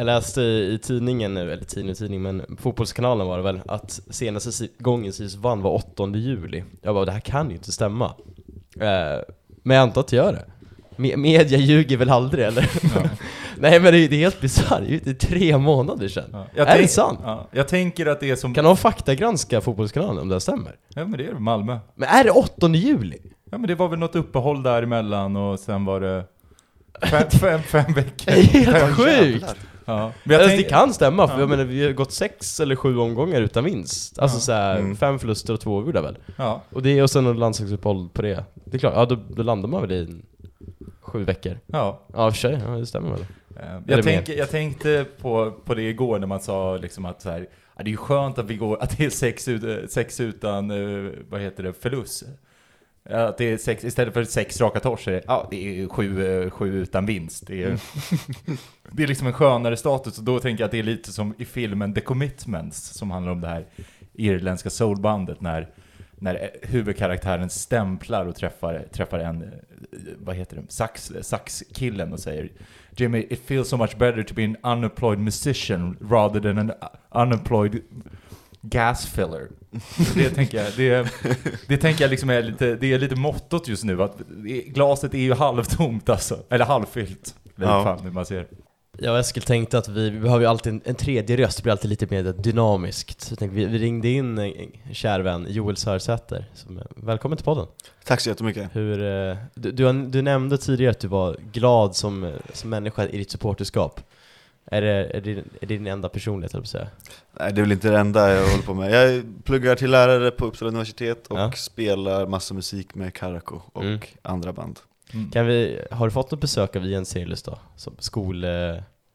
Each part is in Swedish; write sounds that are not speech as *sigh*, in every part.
Jag läste i, tidningen, nu, eller tidning och tidning, men Fotbollskanalen var det väl, att senaste gången Sirius vann var 8 juli. Jag bara, det här kan ju inte stämma. Eh, men jag antar att det gör det. Me- media ljuger väl aldrig eller? *laughs* Nej men det är, det är helt bisarrt, det är ju tre månader sedan. Ja. är det sant? Ja. Jag tänker att det är som... Kan någon faktagranska Fotbollskanalen om det här stämmer? Ja men det är Malmö. Men är det 8 juli? Ja men det var väl något uppehåll däremellan och sen var det *laughs* fem, fem, fem veckor. Helt sjukt! Ja. Men jag Alltså, tänk, det kan stämma, för Ja. jag menar vi har gått sex eller sju omgångar utan vinst. Alltså Ja. såhär, Mm. fem förluster och två oavgjorda väl? ja. Och det och sen något landslagsuppehåll på det. Det är klart, ja då, då landar man väl i en- sju veckor. ja. Ja för sig, ja det stämmer väl. Eh, Jag, tänker, jag tänkte på, på det igår när man sa liksom att så här, det är skönt att vi går, att det är sex, ut, sex utan, eh, vad heter det, förlust. Att det är sex, istället för sex raka torsk är det, ja, det är sju, eh, sju utan vinst. Det är, *laughs* det är liksom en skönare status och då tänker jag att det är lite som i filmen The Commitments som handlar om det här irländska soulbandet när, när eh, huvudkaraktären stämplar och träffar, träffar en, eh, vad heter det, sax, saxkillen och säger Jimmy, it feels so much better to be an unemployed musician rather than an unemployed gas filler. *laughs* Det tänker jag, det, det tänker jag liksom är lite, det är lite mottot just nu, att glaset är ju halvtomt alltså, eller halvfyllt. Ja. fan hur man ser. Jag och Eskil tänkte att vi, vi behöver ju alltid en, en tredje röst, det blir alltid lite mer dynamiskt. Så tänkte, vi, vi ringde in en, en kär vän, Joel Sörsäter, som, välkommen till podden. Tack så jättemycket. Hur, eh, du, du, du nämnde tidigare att du var glad som, som människa i ditt supporterskap. Är det, är det, är det din enda personlighet, höll säga? Nej, det är väl inte det enda jag håller på med. Jag pluggar till lärare på Uppsala universitet och Ja. spelar massa musik med Karako och Mm. andra band. Mm. Kan vi, har du fått något besök av Ian Serious då? Som skol... Eh,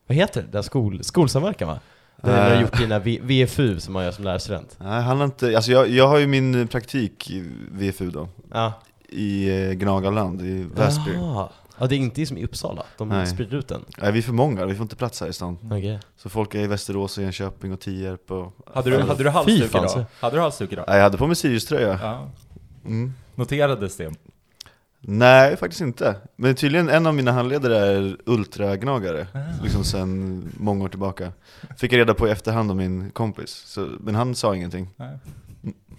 vad heter det? Den skol, skolsamverkan va? Det har du Eh. gjort dina V- VFU som man gör som lärarstudent. Nej, han har inte, alltså jag, jag har ju min praktik i VFU då, Ja. i eh, Gnagaland i Väsby. Jaha. Ja, det är inte som i Uppsala. De Nej. sprider ut den. Nej, vi är för många, vi får inte plats här i stan. Okej. Så folk är i Västerås och Enköping och Tierp och... Hade du, hade du halsduk idag? så- Hade du halsduk idag? Nej, jag hade på mig Sirius-tröja. Ja. Mm. Noterades det? Nej, faktiskt inte. Men tydligen en av mina handledare är ultragnagare, Ah. liksom sen många år tillbaka. Fick jag reda på i efterhand av min kompis, så, men han sa ingenting. Nej.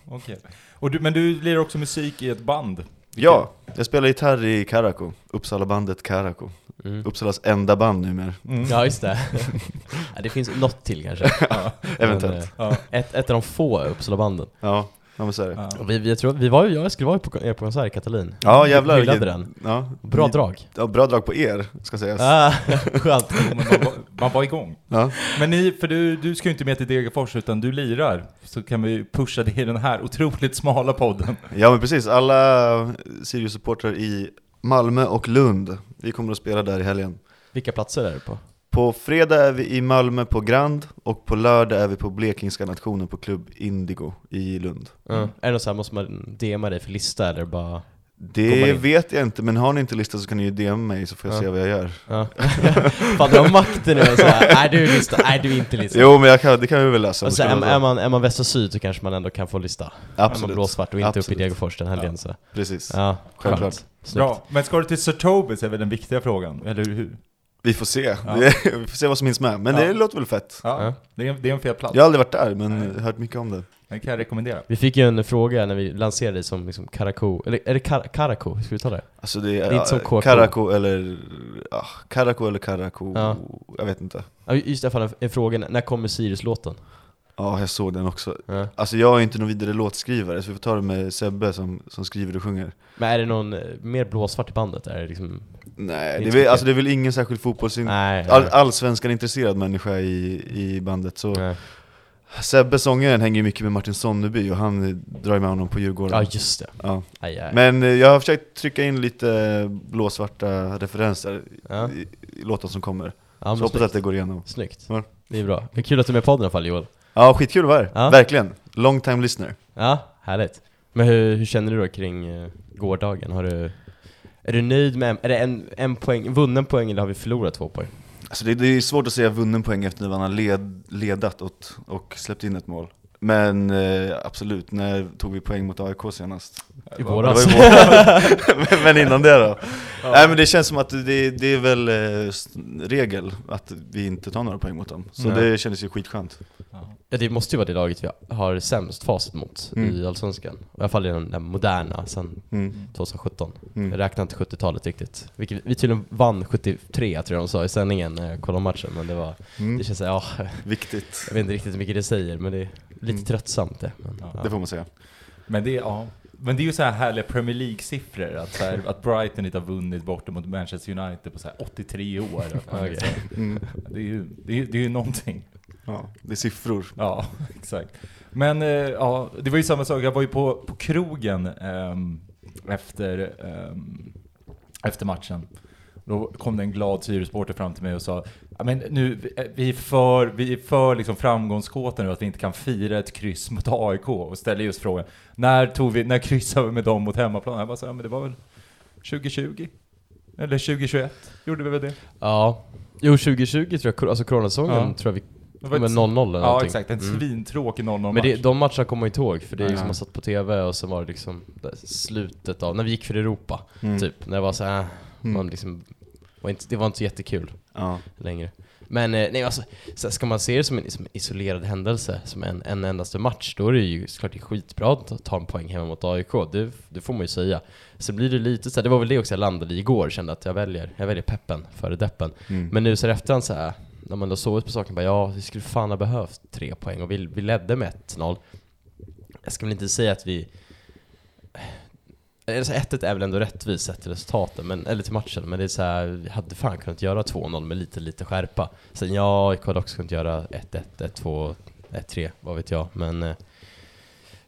Okej. Och du, men du lirar också musik i ett band? Ja, jag spelar gitarr i Karako, Uppsala-bandet Karako. Mm. Uppsalas enda band numera, Mm. Ja, just det. *laughs* ja, det finns något till kanske. *laughs* Ja. eventuellt. Men, eh, Ja. ett, ett av de få Uppsala-banden. Ja, ja men så är det. Ja. Vi, vi, jag tror, vi var ju, jag och Eskil var ju på, er på konsert Katalin. Ja jävlar Hyllade vilket- den. Ja, Bra drag. Ja, bra drag på er, ska sägas. Ah, *laughs* skönt. Man, var, man var igång. Ja. Men ni, för du, du ska ju inte med till Degerfors utan du lirar. Så kan vi pusha det i den här otroligt smala podden. ja men precis, alla Sirius-supportrar i Malmö och Lund, vi kommer att spela där i helgen. Vilka platser är det på? På fredag är vi i Malmö på Grand och på lördag är vi på Blekingska nationen på Klubb Indigo i Lund. Mm. Är det något så här, måste man DMa dig för lista eller bara... Det vet jag inte, men har ni inte listat så kan ni ju DM mig så får jag Ja. se vad jag gör. Ja. *laughs* Fan du har makten nu och såhär, är du lista, är du inte lista? Jo men jag kan, det kan vi väl läsa. Och så är, är, man, är man väst och syd så kanske man ändå kan få lista. Är man Absolut, blåsvart och inte uppe i Absolut. Degerfors den helgen så. precis. Ja, Självklart. Bra. Men ska du till Sir Tobis är väl den viktiga frågan, eller hur? Vi får se, Ja. *laughs* vi får se vad som hinns med. Men Ja. det låter väl fett. Ja, Ja. Det, är, det är en fet plats. Jag har aldrig varit där, men Nej. hört mycket om det. Den kan jag rekommendera. Vi fick ju en fråga när vi lanserade dig som liksom Karako, eller är det Kar Karako? Hur ska vi ta det? Alltså det är, är inte som KK. Karako eller, ja, Karako eller Karako, Ja. jag vet inte. Ja, just det, fan en, en fråga, när kommer Sirius-låten? Ja, jag såg den också. Ja. Alltså jag är inte någon vidare låtskrivare, så vi får ta det med Sebbe som, som skriver och sjunger. Men är det någon eh, mer blåsvart i bandet? Är det liksom... Nej, Det är väl, så alltså det är väl ingen särskild fotbollsin... All, allsvenskan intresserad människa i, i bandet, så nej. Sebbe, sångaren, hänger ju mycket med Martin Sonneby och han drar ju med honom på Djurgården. Ja, just det. Ja. Aj, aj. Men eh, jag har försökt trycka in lite blåsvarta referenser Ja. i, i låten som kommer. ja, så men hoppas snyggt. att det går igenom. snyggt. Ja. Det är bra. Det är kul att du är med i podden i alla fall Joel. Ja, skitkul att vara här. Ja. Verkligen. Long time listener. Ja, härligt. Men hur, hur känner du då kring eh, gårdagen? Har du... Är du nöjd med, är det en, en poäng, vunnen poäng eller har vi förlorat två poäng? Alltså det, det är svårt att säga vunnen poäng efter när man har led, ledat och, och släppt in ett mål. Men eh, absolut, när tog vi poäng mot AIK senast? I Det våras. var i våras. men, *laughs* *laughs* men innan det då? Nej men det känns som att det, det är väl eh, regel att vi inte tar några poäng mot dem. Så Nej. det kändes ju skitskönt. Ja, det måste ju vara det laget vi har sämst facit mot Mm. i Allsvenskan. I alla fall i den moderna, sen Mm. 2017. Mm. Jag räknar inte 70-talet riktigt. Vilket, vi tydligen vann 73 tror jag de sa i sändningen när jag kollade matchen, men det var... Mm. Det känns, ja, Viktigt, jag vet inte riktigt hur mycket det säger, men det lite Mm. tröttsamt det. Men, Ja, det får man säga. Men det, är- ja. Men det är ju så här härliga Premier League-siffror, att, så här, att Brighton inte har vunnit borta mot Manchester United på så här 83 år. *laughs* Mm. det, är ju, det, är, det är ju någonting. Ja, det är siffror. Ja, *laughs* exakt. Men eh, ja, det var ju samma sak, jag var ju på, på krogen ehm, efter, ehm, efter matchen. Då kom det en glad Sirius-supporter fram till mig och sa ja, men nu, vi- är för, vi är för liksom framgångsgåta nu att vi inte kan fira ett kryss mot AIK och ställer just frågan när, tog vi, när kryssade vi med dem mot hemmaplan? Jag bara ja, men det var väl 2020? Eller 2021? Gjorde vi väl det? ja. Jo, 2020 tror jag, alltså coronasäsongen Ja. tror jag vi... Ett- 0-0 eller Ja någonting. exakt, en Mm. svintråkig 0-0 Men det, de matcherna kommer man ihåg, för det är Ja. liksom man satt på TV och så var det liksom slutet av, när vi gick för Europa, Mm. typ. När det var så här, Mm. man liksom, var inte, det var inte så jättekul Ja. längre. Men eh, nej, alltså, ska man se det som en, som en isolerad händelse, som en, en endaste match, då är det ju såklart det är skitbra att ta- ta en poäng hemma mot AIK, det, det får man ju säga. Så blir det lite så här, det var väl det också jag landade i igår, kände att jag väljer, jag väljer peppen före deppen. Mm. Men nu så här efterhand så här, när man då sovit på saken, bara ja, vi skulle fan ha behövt tre poäng och vi, vi ledde med 1-0. Jag ska väl inte säga att vi... Alltså 1-1 är väl ändå rättvist sett till resultaten, men, eller till matchen, men det är så här, vi hade fan kunnat göra 2-0 med lite, lite skärpa. Sen ja, AIK hade också kunnat göra 1-1, 1-2, 1-3, vad vet jag, men... eh,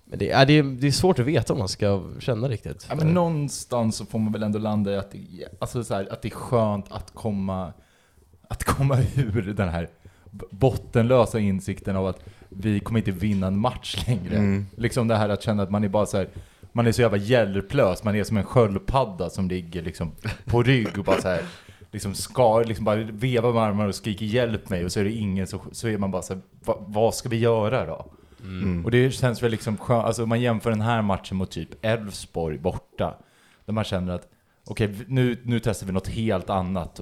Men det, är, det, är, det är svårt att veta om man ska känna riktigt. Ja, men någonstans så får man väl ändå landa i att det, alltså så här, att det är skönt att komma, att komma ur den här bottenlösa insikten av att vi kommer inte vinna en match längre. Mm. Liksom det här att känna att man är bara så här, man är så jävla hjälplös, man är som en sköldpadda som ligger liksom på rygg och bara så här, liksom ska, liksom bara vevar med armarna och skriker hjälp mig och så är det ingen så, så är man bara så här, "Va- vad ska vi göra då? Mm. Och det känns väl liksom skönt, alltså om man jämför den här matchen mot typ Elfsborg borta, där man känner att okej, v- nu, nu testar vi något helt annat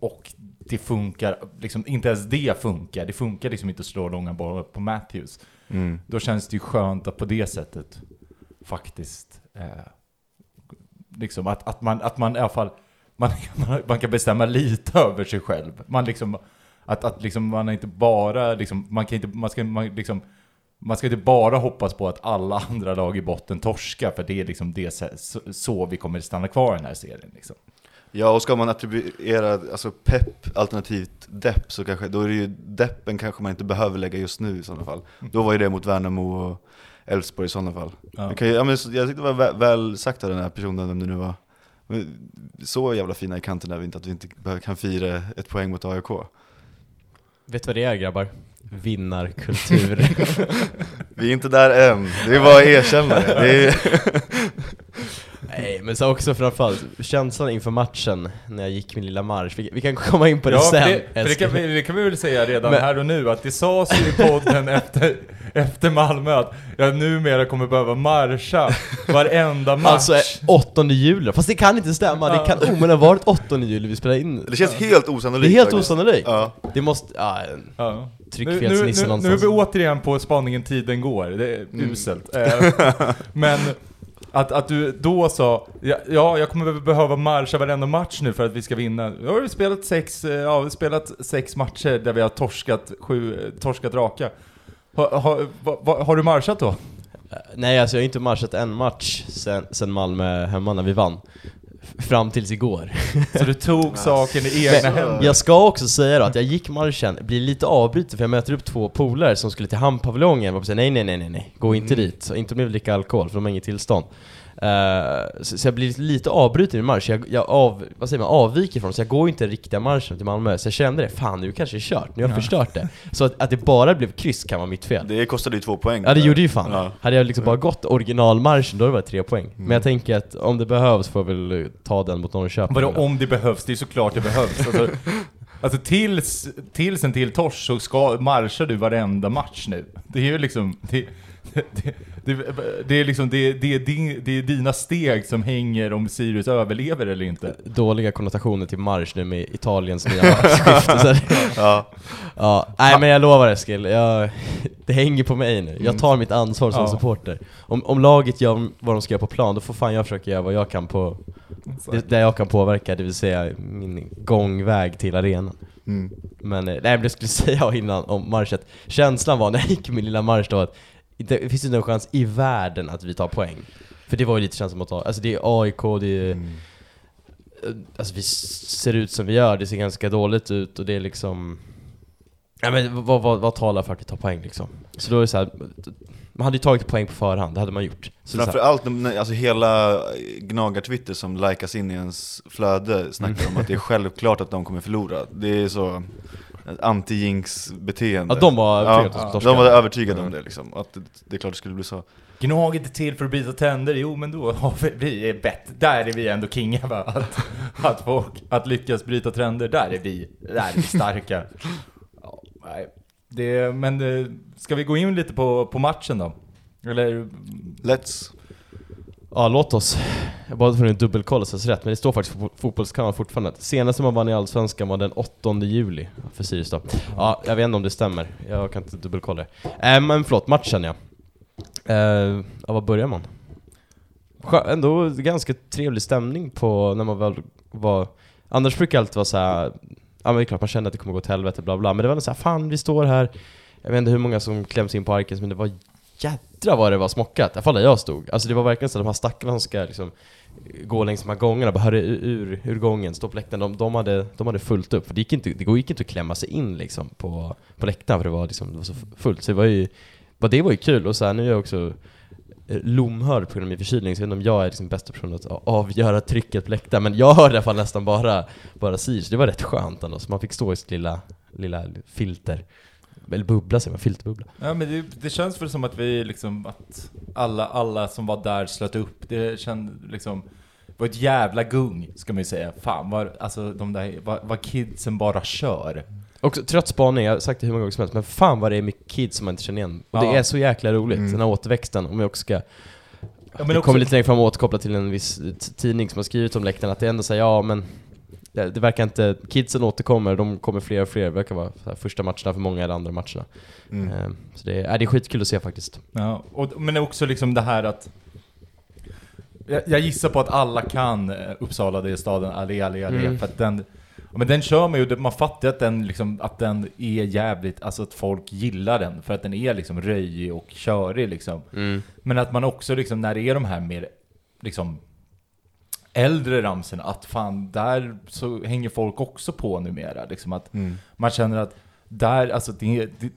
och det funkar, liksom inte ens det funkar, det funkar liksom inte att slå långa bollar på Matthews. Mm. Då känns det ju skönt att på det sättet faktiskt, eh, liksom att, att, man, att man i alla fall, man, *laughs* man, kan bestämma lite över sig själv. Man liksom, att, att liksom man är inte bara, liksom, man kan inte, man ska, man liksom, man ska inte bara hoppas på att alla andra lag i botten torskar, för det är liksom det, så, så vi kommer stanna kvar i den här serien. Liksom. Ja, och ska man attribuera alltså pepp alternativt depp så kanske, då är det ju deppen kanske man inte behöver lägga just nu i sådana fall. Då var ju det mot Värnamo och Elfsborg i sådana fall. Ja. Ju- ja, men, jag tyckte det var väl, väl sagt av den här personen, vem det nu var. Så jävla fina i kanten är vi inte att vi inte kan fira ett poäng mot AIK. Vet du vad det är grabbar? Vinnarkultur. *laughs* Vi är inte där än, det är bara att erkänna det. det är, *laughs* Nej, men så också framförallt känslan inför matchen när jag gick min lilla marsch. Vi, vi kan komma in på det Ja, sen. för det, för det, kan vi, det kan vi väl säga redan Men- här och nu, att det sades ju i podden *laughs* efter, efter Malmö att jag numera kommer behöva marscha varenda *laughs* match. Alltså 8 juli, fast det kan inte stämma, det kan omöjligen ha varit 8 juli vi spelade in det känns helt Det osannolikt är helt osannolikt! Ja. Det måste, ja, Ja. Nu, nu, tryckfelsnisse nu, nu är någonstans vi återigen på spaningen tiden går, det är Mm. uselt. *laughs* Eh, Men att, att du då sa, ja, ja jag kommer behöva marscha varenda match nu för att vi ska vinna. Nu har vi spelat sex, eh, ja, vi har spelat sex matcher där vi har torskat, sju, eh, torskat raka. Har, har, har du marschat då? Nej alltså jag har inte marschat en match sen, sen Malmö hemma när vi vann. Fram tills igår. *laughs* Så du tog saken i egna Men händer? Jag ska också säga då att jag gick marschen, blir lite avbruten för jag möter upp två polare som skulle till hamnpaviljongen. Och säger nej nej nej nej nej, gå inte dit, så inte om ni vill dricka alkohol för de har inget tillstånd Eh, så, så jag blir lite avbruten i marsch, jag, jag av, vad säger man, avviker från så jag går inte riktiga marschen till Malmö Så jag kände det, fan nu kanske det är kört, nu har jag Ja. förstört det Så att, att det bara blev kryss kan vara mitt fel Det kostade ju två poäng. Ja det gjorde ju fan Ja. Hade jag liksom bara gått originalmarschen då hade det varit tre poäng Men Mm. jag tänker att om det behövs får jag väl ta den mot Norrköping Vadå om det behövs? Det är såklart det behövs. Alltså, *laughs* Alltså tills, tills en till torsk så ska, marschar du varenda match nu. Det är ju liksom... Det, *laughs* det, det, det är liksom det, det, det, det är dina steg som hänger om Sirius överlever eller inte. Dåliga konnotationer till marsch nu med Italiens nya *laughs* *laughs* matchskifte. Ja, ja, nej men jag lovar Eskil, jag, det hänger på mig nu. Jag tar mitt ansvar som Ja. supporter. Om, om laget gör vad de ska göra på plan, då får fan jag försöka göra vad jag kan på, det, där jag kan påverka, det vill säga min gångväg till arenan. mm. Men eh, nej, men det skulle säga innan om marschet, känslan var när jag gick min lilla marsch då att det finns inte en chans i världen att vi tar poäng. För det var ju lite känslan att ta, alltså det är AIK, det är, Mm. eh, alltså vi ser ut som vi gör, det ser ganska dåligt ut och det är liksom Ja men vad, vad, vad talar för att vi tar poäng liksom? Så då är det så här, man hade ju tagit poäng på förhand, det hade man gjort. Så Framförallt, när- alltså hela gnagar-twitter som likas in i ens flöde snackar om att det är *laughs* självklart att de kommer förlora. Det är så anti-jinx-beteende. ja de var övertygade ja, om att de de var övertygade om Mm. det liksom, att det, det är klart det skulle bli så. Gnaget är till för att byta tänder, jo men då har vi, vi är bättre. Där är vi ändå kingar va? Att, att, folk, att lyckas bryta trender, där är vi, där är vi starka. Ja, nej. Det, men eh, ska vi gå in lite på, på matchen då? Eller? Let's! Ja, låt oss. Jag bad för en dubbelkolla så jag rätt, men det står faktiskt på fotbollskanalen fortfarande. Senaste man vann i Allsvenskan var den 8 juli för Sirius då. Ja, jag vet inte om det stämmer. Jag kan inte dubbelkolla det. Äh, men förlåt, matchen ja. Äh, ja, var börjar man? Skö- ändå ganska trevlig stämning på när man väl var... Annars brukar det alltid vara så här. ja men det är klart man känner att det kommer gå till helvete bla bla, men det var ändå så här, fan vi står här. Jag vet inte hur många som kläms in på Arkens, men det var jädra vad det var smockat, i alla fall där jag stod. Alltså det var verkligen så att de här stackarna som ska liksom gå längs de här gångarna, bara hörde ur, ur, gången, stå på läktaren, de, de, hade, de hade fullt upp. För det gick inte, det gick inte att klämma sig in liksom på, på läktaren för det var, liksom, det var så fullt. Så det var ju, bara det var ju kul, och så här, nu är jag också eh, lomhörd på grund av min förkylning, så jag vet inte om jag är liksom bästa personen att avgöra trycket på läktaren, men jag hörde i alla fall nästan bara, bara Sirius, det var rätt skönt ändå, så man fick stå i sitt lilla, lilla filter. Eller bubbla säger man, filterbubbla. Ja men det, det känns väl som att vi liksom, att alla, alla som var där slöt upp. Det kändes liksom, var ett jävla gung ska man ju säga. Fan vad, alltså de där, vad, vad kidsen bara kör. Också trött spaning, jag har sagt det hur många gånger som helst, men fan vad det är mycket kids som man inte känner igen. Och Ja. det är så jäkla roligt, Mm. den här återväxten, om jag också ska... Ja, men det också, kommer lite längre fram att återkoppla till en viss tidning som har skrivit om läktaren, att det ändå säger ja men... Det, det verkar inte, kidsen återkommer, de kommer fler och fler, det verkar vara första matcherna för många eller andra matcherna. Mm. Eh, Så det är, äh, det är skitkul att se faktiskt. ja, och, men också liksom det här att jag, jag gissar på att alla kan eh, Uppsala, det är staden, allé, allé, allé. Mm. För att den, men den kör man ju, man fattar att den, liksom, att den är jävligt, alltså att folk gillar den. För att den är liksom röjig och körig liksom. Men att man också liksom, när det är de här mer, liksom, äldre ramsorna, att fan, där så hänger folk också på numera. Liksom att Mm. man känner att där, alltså det, det,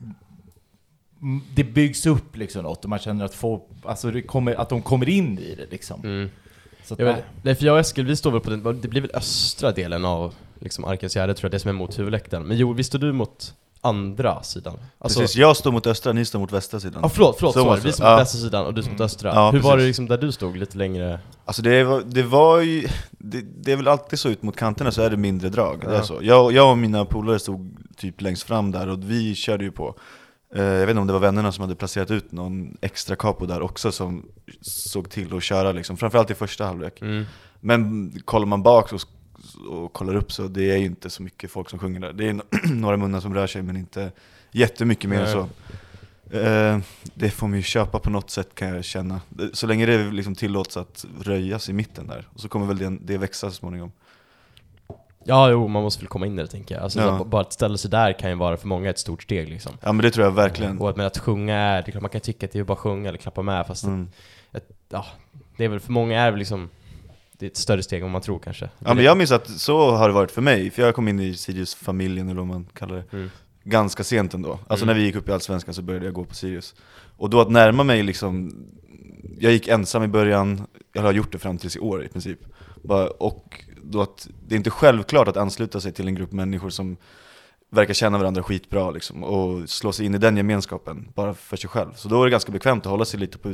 det byggs upp liksom något och man känner att folk, alltså det kommer, att de kommer in i det liksom. Mm. Så Jag vet, nej, för jag och Eskil, vi står väl på den, det blir väl östra delen av liksom Arkensgärde tror jag, det som är mot huvudläktaren. Men Joel, visst står du mot andra sidan? Alltså, Precis, jag står mot östra, ni står mot västra sidan. Ja förlåt, förlåt, Så så var det. Vi står mot Ja. västra sidan och du står mot östra. Ja, Hur var precis. det liksom där du stod, lite längre? Alltså det var, det var ju, det, det är väl alltid så ut mot kanterna så är det mindre drag. Det är Ja. så. Jag, jag och mina polare stod typ längst fram där och vi körde ju på. Eh, jag vet inte om det var vännerna som hade placerat ut någon extra capo där också som såg till att köra liksom, framförallt i första halvlek. Mm. Men kollar man bak och, och kollar upp så det är ju inte så mycket folk som sjunger där. Det är *clears throat* några munnar som rör sig men inte jättemycket mer än så. Eh, det får man ju köpa på något sätt kan jag känna. Så länge det liksom tillåts att röjas i mitten där. Och så kommer väl det, det växa så småningom. Ja, jo, man måste väl komma in där tänker jag. Alltså, Ja. bara att ställa sig där kan ju vara för många ett stort steg liksom. Ja men det tror jag verkligen. Och att, men att sjunga är, det är klart man kan tycka att det är bara att sjunga eller klappa med, fast Mm. ja, det är väl för många är väl liksom, det är ett större steg än man tror kanske. Ja men jag minns att så har det varit för mig, för jag kom in i Sirius-familjen eller vad man kallar det. Mm. ganska sent ändå. Alltså Mm. när vi gick upp i Allsvenskan så började jag gå på Sirius. Och då att närma mig liksom, jag gick ensam i början, jag har gjort det fram tills i år i princip. Bara, och då att det är inte självklart att ansluta sig till en grupp människor som verkar känna varandra skitbra liksom, och slå sig in i den gemenskapen bara för sig själv. Så då är det ganska bekvämt att hålla sig lite på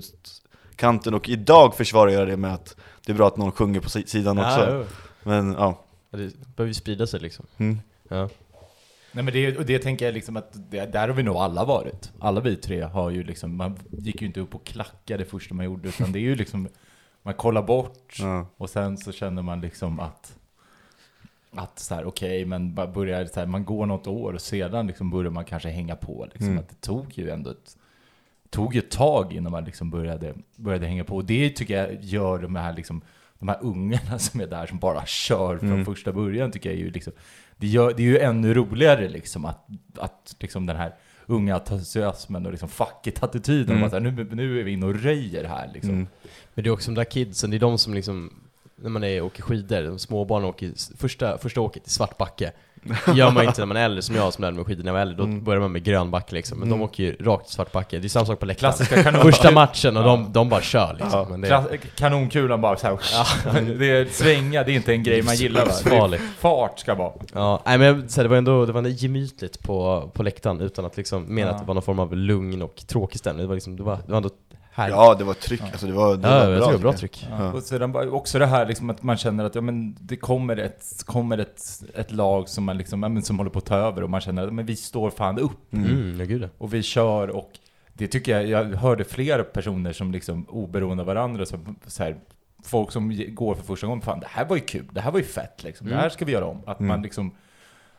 utkanten, och idag försvarar jag det med att det är bra att någon sjunger på si- sidan också. Ja, jo. Men ja. Det behöver ju sprida sig liksom. Mm. Ja. Nej men det, och det tänker jag liksom att det, där har vi nog alla varit. Alla vi tre har ju liksom, man gick ju inte upp och klackade det första man gjorde, utan det är ju liksom, man kollar bort Ja. och sen så känner man liksom att att så här, okej, men bara börjar så här, man går något år och sedan liksom börjar man kanske hänga på. Liksom, Mm. att det tog ju ändå ett, tog ett tag innan man liksom började, började hänga på. Och det tycker jag gör de här, liksom, de här ungarna som är där som bara kör från Mm. första början tycker jag är ju liksom, det, gör, det är ju ännu roligare liksom att, att liksom den här unga entusiasmen och liksom fuck it-attityden. Mm. Att nu, nu är vi inne och röjer här liksom. Mm. Men det är också de där kidsen, det är de som liksom när man är, åker skidor, de småbarn åker, första, första åket i Svartbacke *laughs* gör man inte när man är äldre, som jag som lärde mig skidor när jag var äldre, då Mm. börjar man med grönbacke liksom, men Mm. de åker ju rakt i Svartbacke, det är samma sak på läktaren Första matchen och Ja. de, de bara kör liksom, Ja. det är Kla- kanonkulan bara så här. *laughs* det är svänga, det är inte en grej man gillar va? Fart ska vara. Ja, nej men så här, det var ändå, det var gemytligt på, på läktaren utan att liksom mena Ja. att det var någon form av lugn och tråkig stämning, det var liksom, det var, det var ändå härligt Ja, det var tryck, alltså det var, det ja, var jag bra, det var bra tryck Ja. Och sedan också det här liksom att man känner att ja, men det kommer, ett, kommer ett, ett lag som, man liksom, ja, men som håller på att ta över och man känner att men vi står fan upp. Mm, ja gud ja. och vi kör och det tycker jag, jag hörde flera personer som liksom oberoende av varandra, som, så här, folk som går för första gången, fan det här var ju kul, det här var ju fett liksom, det här ska vi göra om. Att Mm. man liksom,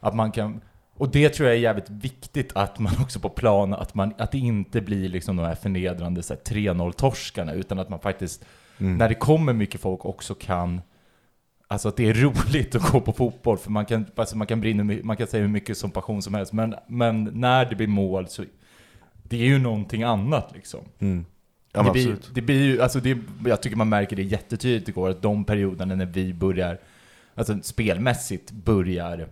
att man kan, och det tror jag är jävligt viktigt att man också på plan, att, man, att det inte blir liksom de här förnedrande så här, 3-0-torskarna, utan att man faktiskt, Mm. när det kommer mycket folk också kan Alltså att det är *laughs* roligt att gå på fotboll, för man kan, alltså man kan brinna, man kan säga hur mycket som passion som helst, men, men när det blir mål så det är ju någonting annat liksom. Mm. Ja, det, blir, det blir ju, alltså det, jag tycker man märker det jättetydligt igår, att de perioderna när vi börjar, alltså spelmässigt börjar,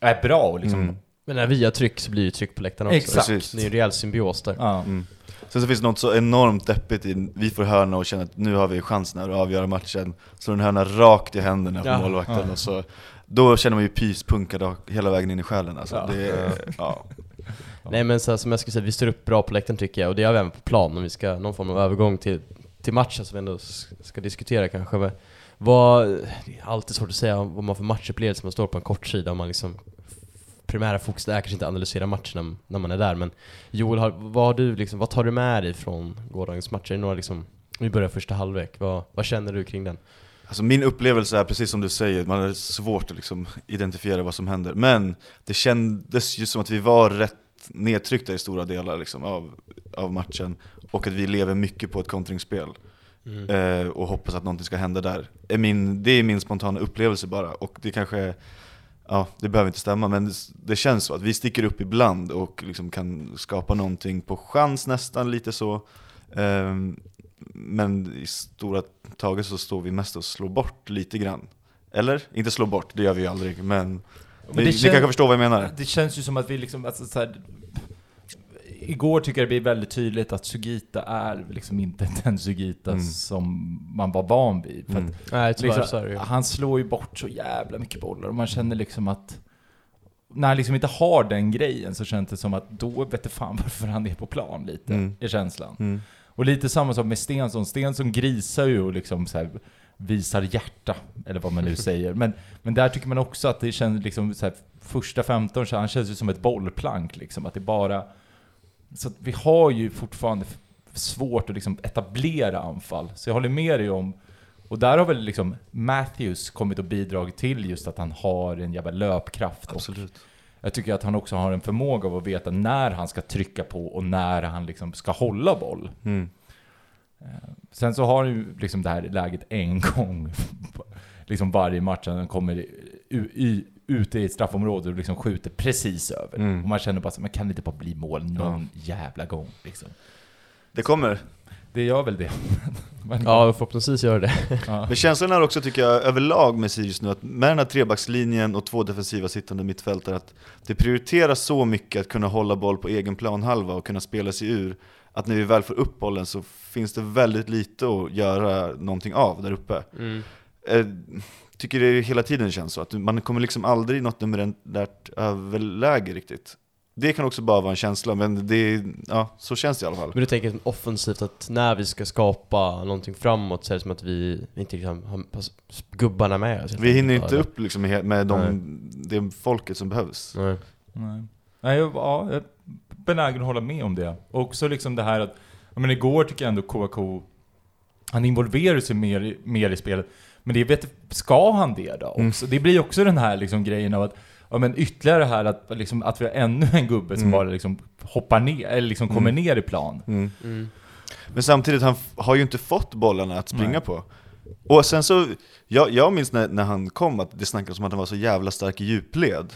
är bra och liksom, Mm. Men när vi har tryck så blir det tryck på läktaren också Exakt. Precis. Det är en rejäl symbios där ja. Mm. Sen så finns det något så enormt deppigt i, vi får hörna och känner att nu har vi chansen att avgöra matchen Så den hörna rakt i händerna på Ja. målvakten Ja. och så Då känner man ju pyspunkad hela vägen in i själen alltså. Ja. Det är, ja. *laughs* Nej men så här, som jag skulle säga, vi står upp bra på läktaren tycker jag, och det gör vi även på plan om vi ska, någon form av övergång till, till matchen som vi ändå ska diskutera kanske. Men Vad, det är alltid svårt att säga vad man för matchupplevelse man står på en kort sida om man liksom Primära fokus är kanske inte att analysera matchen när man är där men Joel, har, vad, har du liksom, vad tar du med dig från gårdagens matcher? Är det några liksom, vi börjar första halvlek, vad, vad känner du kring den? Alltså min upplevelse är precis som du säger, man har svårt att liksom identifiera vad som händer Men det kändes ju som att vi var rätt nedtryckta i stora delar liksom, av, av matchen Och att vi lever mycket på ett kontringsspel eh, och hoppas att någonting ska hända där. Är min, det är min spontana upplevelse bara, och det kanske Ja, det behöver inte stämma, men det, känns så att vi sticker upp ibland och liksom kan skapa någonting på chans nästan, lite så. Ehm, men i stora taget så står vi mest och slår bort lite grann. Eller? Inte slå bort, det gör vi ju aldrig, men, Men ni, ni kanske förstår vad jag menar? Det känns ju som att vi liksom, alltså så här, Igår tycker jag det blir väldigt tydligt att Sugita är liksom inte *laughs* den Sugita Mm. som man var van vid. För Mm. att Nej liksom, så är det ju. han slår ju bort så jävla mycket bollar och man känner liksom att när han liksom inte har den grejen så känns det som att då vet det fan *laughs* varför han är på plan lite, Mm. är känslan. Mm. Och lite samma sak med Stensson. Stensson grisar ju och liksom så här visar hjärta, eller vad man nu *laughs* säger. Men, men där tycker man också att det känns liksom så här, första 15, så han känns ju som ett bollplank liksom. Att det bara... Så vi har ju fortfarande svårt att liksom etablera anfall. Så jag håller med dig om, och där har väl liksom Matthews kommit och bidragit till just att han har en jävla löpkraft. Och Absolut. jag tycker att han också har en förmåga av att veta när han ska trycka på och när han liksom ska hålla boll. Mm. Sen så har han ju liksom det här läget en *laughs* gång, liksom varje match, han kommer i, ute i ett straffområde och liksom skjuter precis över. Mm. Och man känner bara så, men kan inte bara bli mål någon jävla gång? Liksom. Det kommer. Det gör väl det. *laughs* Men, Ja förhoppningsvis gör det ja. Men känslan är också tycker jag överlag med Sirius nu att med den här trebackslinjen och två defensiva sittande mittfältare att det prioriteras så mycket att kunna hålla boll på egen planhalva och kunna spela sig ur att när vi väl får upp bollen så finns det väldigt lite att göra någonting av där uppe. mm. Eh, tycker det hela tiden känns så, att man kommer liksom aldrig något numerärt överläge riktigt. Det kan också bara vara en känsla, men det, ja, så känns det i alla fall. Men du tänker offensivt att när vi ska skapa någonting framåt så är det som att vi inte liksom har gubbarna med oss Vi hinner inte upp liksom med de, det folket som behövs. Nej. Nej. Nej, jag, ja, jag är benägen att hålla med om det. Och också liksom det här att, men igår tycker jag ändå KK, han involverar sig mer, i- mer i spelet. Men det vet, ska han det då Mm. också? Det blir också den här liksom grejen av att, ja men ytterligare här att, liksom, att vi har ännu en gubbe som Mm. bara liksom hoppar ner, eller liksom kommer ner i plan. Mm. Mm. Men samtidigt, han har ju inte fått bollarna att springa Nej. på. Och sen så, jag, jag minns när, när han kom att det snackades om att han var så jävla stark i djupled.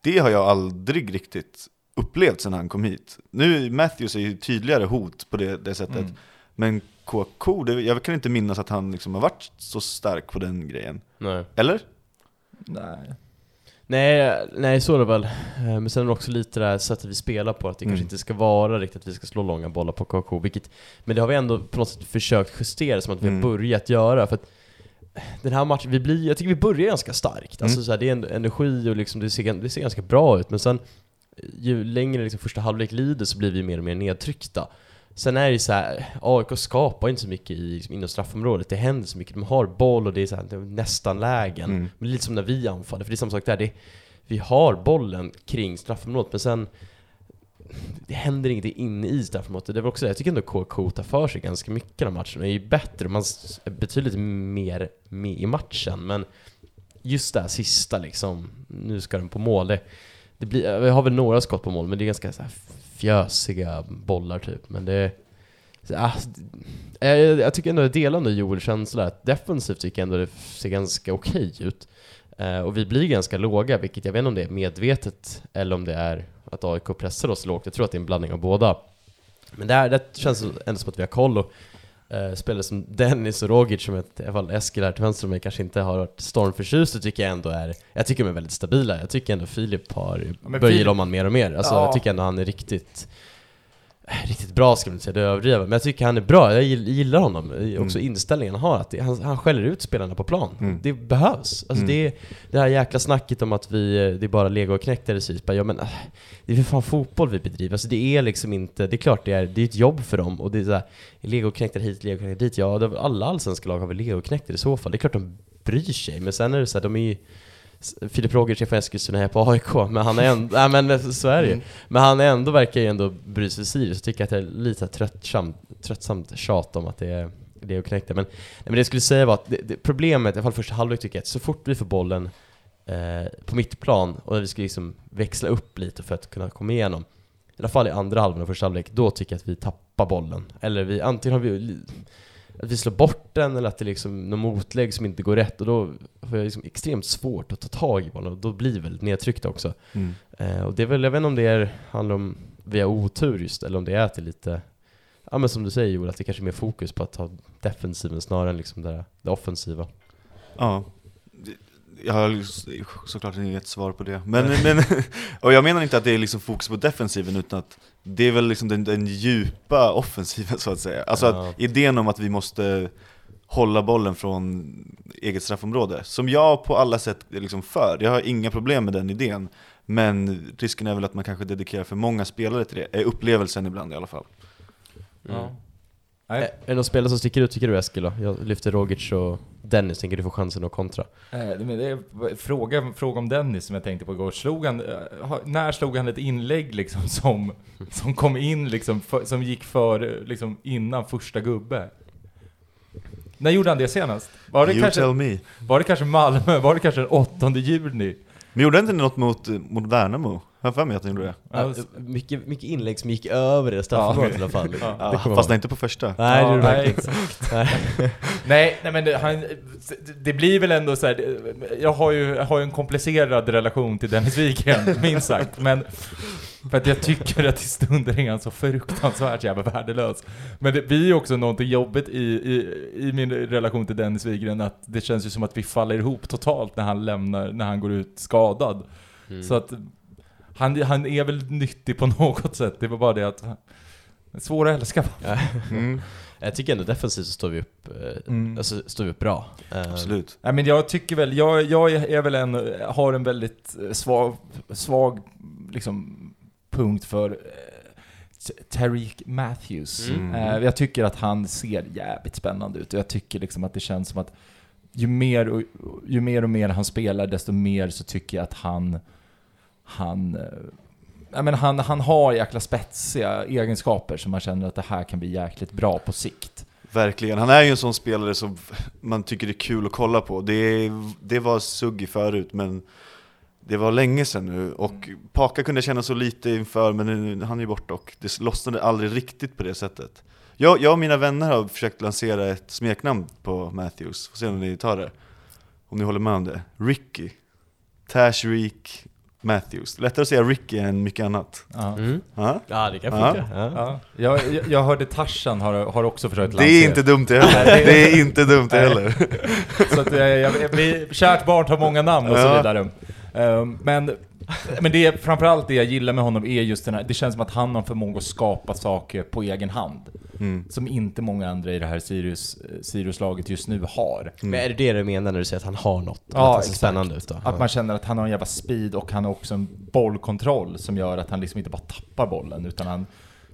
Det har jag aldrig riktigt upplevt sen han kom hit. Nu, Matthews är ju tydligare hot på det, det sättet. Mm. Men KK, det, jag kan inte minnas att han liksom har varit så stark på den grejen. Nej. Eller? Nej. Nej, nej så är det väl. Eh, Men sen är det också lite det här sättet vi spelar på, att det Mm. kanske inte ska vara riktigt att vi ska slå långa bollar på KK, vilket, men det har vi ändå på något sätt försökt justera som att vi Mm. har börjat göra, för att den här matchen, vi blir, jag tycker vi börjar ganska starkt. Alltså Mm. så här, det är en energi och liksom, det, ser, det ser ganska bra ut, men sen ju längre liksom första halvlek lider så blir vi mer och mer nedtryckta. Sen är det så här, AIK skapar inte så mycket i, liksom, inom straffområdet, det händer så mycket, de har boll och det är, så här, det är nästan lägen. Mm. Men lite som när vi anfaller, för det är samma sak där. Det, vi har bollen kring straffområdet, men sen det händer ingenting inne i straffområdet. Det väl också det. Jag tycker ändå KK tar för sig ganska mycket här matchen. Det är ju bättre, man är betydligt mer med i matchen, men just det här sista liksom, nu ska den på mål. Det, det blir, vi har väl några skott på mål, men det är ganska så här fjösiga bollar typ. Men det... Ah, jag, jag tycker ändå jag delar ändå Joels känsla att defensivt tycker jag ändå det ser ganska okej ut. Eh, och vi blir ganska låga, vilket jag vet inte om det är medvetet eller om det är att AIK pressar oss lågt. Jag tror att det är en blandning av båda. Men där, det känns ändå som att vi har koll och eh, spelare som Dennis och Rogic, som ett, i alla fall Eskil här till vänster om mig kanske inte har varit stormförtjust, tycker jag ändå är, jag tycker de är väldigt stabila. Jag tycker ändå Filip har börjat Filip- gilla honom mer och mer. Alltså, Ja. Jag tycker ändå han är riktigt Riktigt bra ska man inte säga, det är överdrivet, men jag tycker han är bra, jag gill- gillar honom, I- också Mm. inställningen han har, att det, han, han skäller ut spelarna på plan. Mm. Det behövs. Alltså Mm. det, det här jäkla snacket om att vi, det är bara lego och knäckt eller så, bara, ja men äh, det är för fan fotboll vi bedriver, alltså det är liksom inte, det är klart det är, det är ett jobb för dem, och det är såhär, lego knäckter hit, lego knäckter dit, ja alla allsvenska lag har väl lego knäckter i så fall, det är klart de bryr sig, men sen är det så här, de är ju Filip Rogic är från Eskilstuna här på AIK, men han är ändå, nej men så är det ju. Men han är ändå, verkar ju ändå bry sig Sirius, jag tycker att det är lite tröttsamt, tröttsamt tjat om att det är det och knäckte. Men, men det jag skulle säga var att det, det, problemet, i alla fall första halvlek tycker jag, att så fort vi får bollen eh, på mittplan och vi ska liksom växla upp lite för att kunna komma igenom, i alla fall i andra halvan av första halvlek, då tycker jag att vi tappar bollen. Eller vi, antingen har vi att vi slår bort den eller att det är liksom någon motlägg som inte går rätt och då har jag liksom extremt svårt att ta tag i bollen och då blir vi väldigt nedtryckta också. Mm. Eh, och det är väl, jag vet inte om det är, handlar om vi har otur just, eller om det är att det är lite, ja men som du säger Joel, att det kanske är mer fokus på att ta defensiven snarare än liksom det, det offensiva. Ja, jag har s- såklart inget svar på det. Men, men, *laughs* och jag menar inte att det är liksom fokus på defensiven, utan att det är väl liksom den, den djupa *laughs* offensiven så att säga. Alltså Ja. att idén om att vi måste hålla bollen från eget straffområde, som jag på alla sätt är liksom för. Jag har inga problem med den idén. Men risken är väl att man kanske dedikerar för många spelare till det, är upplevelsen ibland i alla fall. Mm. Ja. Nej, är det någon spelare som sticker ut tycker du Eskil då? Jag lyfter Rogic och Dennis, tänker du få chansen att kontra? eh, men det är fråga, fråga om Dennis som jag tänkte på igår. Slog han, eh, när slog han ett inlägg liksom som, som kom in liksom, för, som gick för, liksom innan första gubbe? När gjorde han det senast? Var det, you kanske, tell me. var det kanske Malmö? Var det kanske den 8 juni? Men gjorde han inte något mot, mot Värnamo? Jag har för mig att han gjorde det. Ja, Ja, mycket, mycket inlägg som gick över det straffområdet i alla fall. Ja. Ja, Det kommer fast jag inte på första. Nej, det Ja, nej, inte. *laughs* Nej, nej men det, han, det- blir väl ändå så här. Jag har ju, jag har ju en komplicerad relation till Dennis Wikgren, *laughs* minst sagt. Men för att jag tycker att i stunder är han så fruktansvärt jävla värdelös. Men det blir ju också någonting jobbigt i, i, i min relation till Dennis Wikgren att det känns ju som att vi faller ihop totalt när han lämnar, när han går ut skadad. Mm. Så att han, han är väl nyttig på *laughs* något sätt. Det var bara det att Svår att älska. Mm, *laughs* Jag tycker ändå defensivt så står vi upp, eh, Mm. alltså, står vi upp bra. Eh, absolut. Nej men jag tycker väl, jag, jag är väl en, har en väldigt eh, svag, svag liksom, punkt för Tariq Matthews. Mm. Eh, jag tycker att han ser jävligt spännande ut och jag tycker liksom att det känns som att ju mer och, ju mer, och mer han spelar desto mer så tycker jag att han han, eh, men han, han har jäkla spetsiga egenskaper som man känner att det här kan bli jäkligt bra på sikt. Verkligen, han är ju en sån spelare som man tycker det är kul att kolla på. Det, det var Suggi förut, men det var länge sedan nu. Och Paka kunde jag känna så lite inför, men nu, han är ju borta och det lossnade aldrig riktigt på det sättet. Jag, jag och mina vänner har försökt lansera ett smeknamn på Matthews, får se om ni tar det. Om ni håller med om det. Ricky. Tash Reek Matthews. Lättare att säga Ricky än mycket annat. Ja. Mm. Ja? Ja, det kan funka. Ja. Ja, jag, jag- jag hörde Tarzan har, har också försökt Det är inte dumt det heller. Det är inte dumt det heller. *laughs* Så att, eh, jag, vi, kärt barn har många namn och så vidare. Ehm, men, men det är, framförallt det jag gillar med honom är just den här, det känns som att han har förmåga att skapa saker på egen hand. Mm. Som inte många andra i det här Sirius, eh, Sirius-laget just nu har. Men är det det du menar när du säger att han har något? Ja, att det ser spännande ut då? Att man känner att han har en jävla speed och han har också en bollkontroll som gör att han liksom inte bara tappar bollen utan han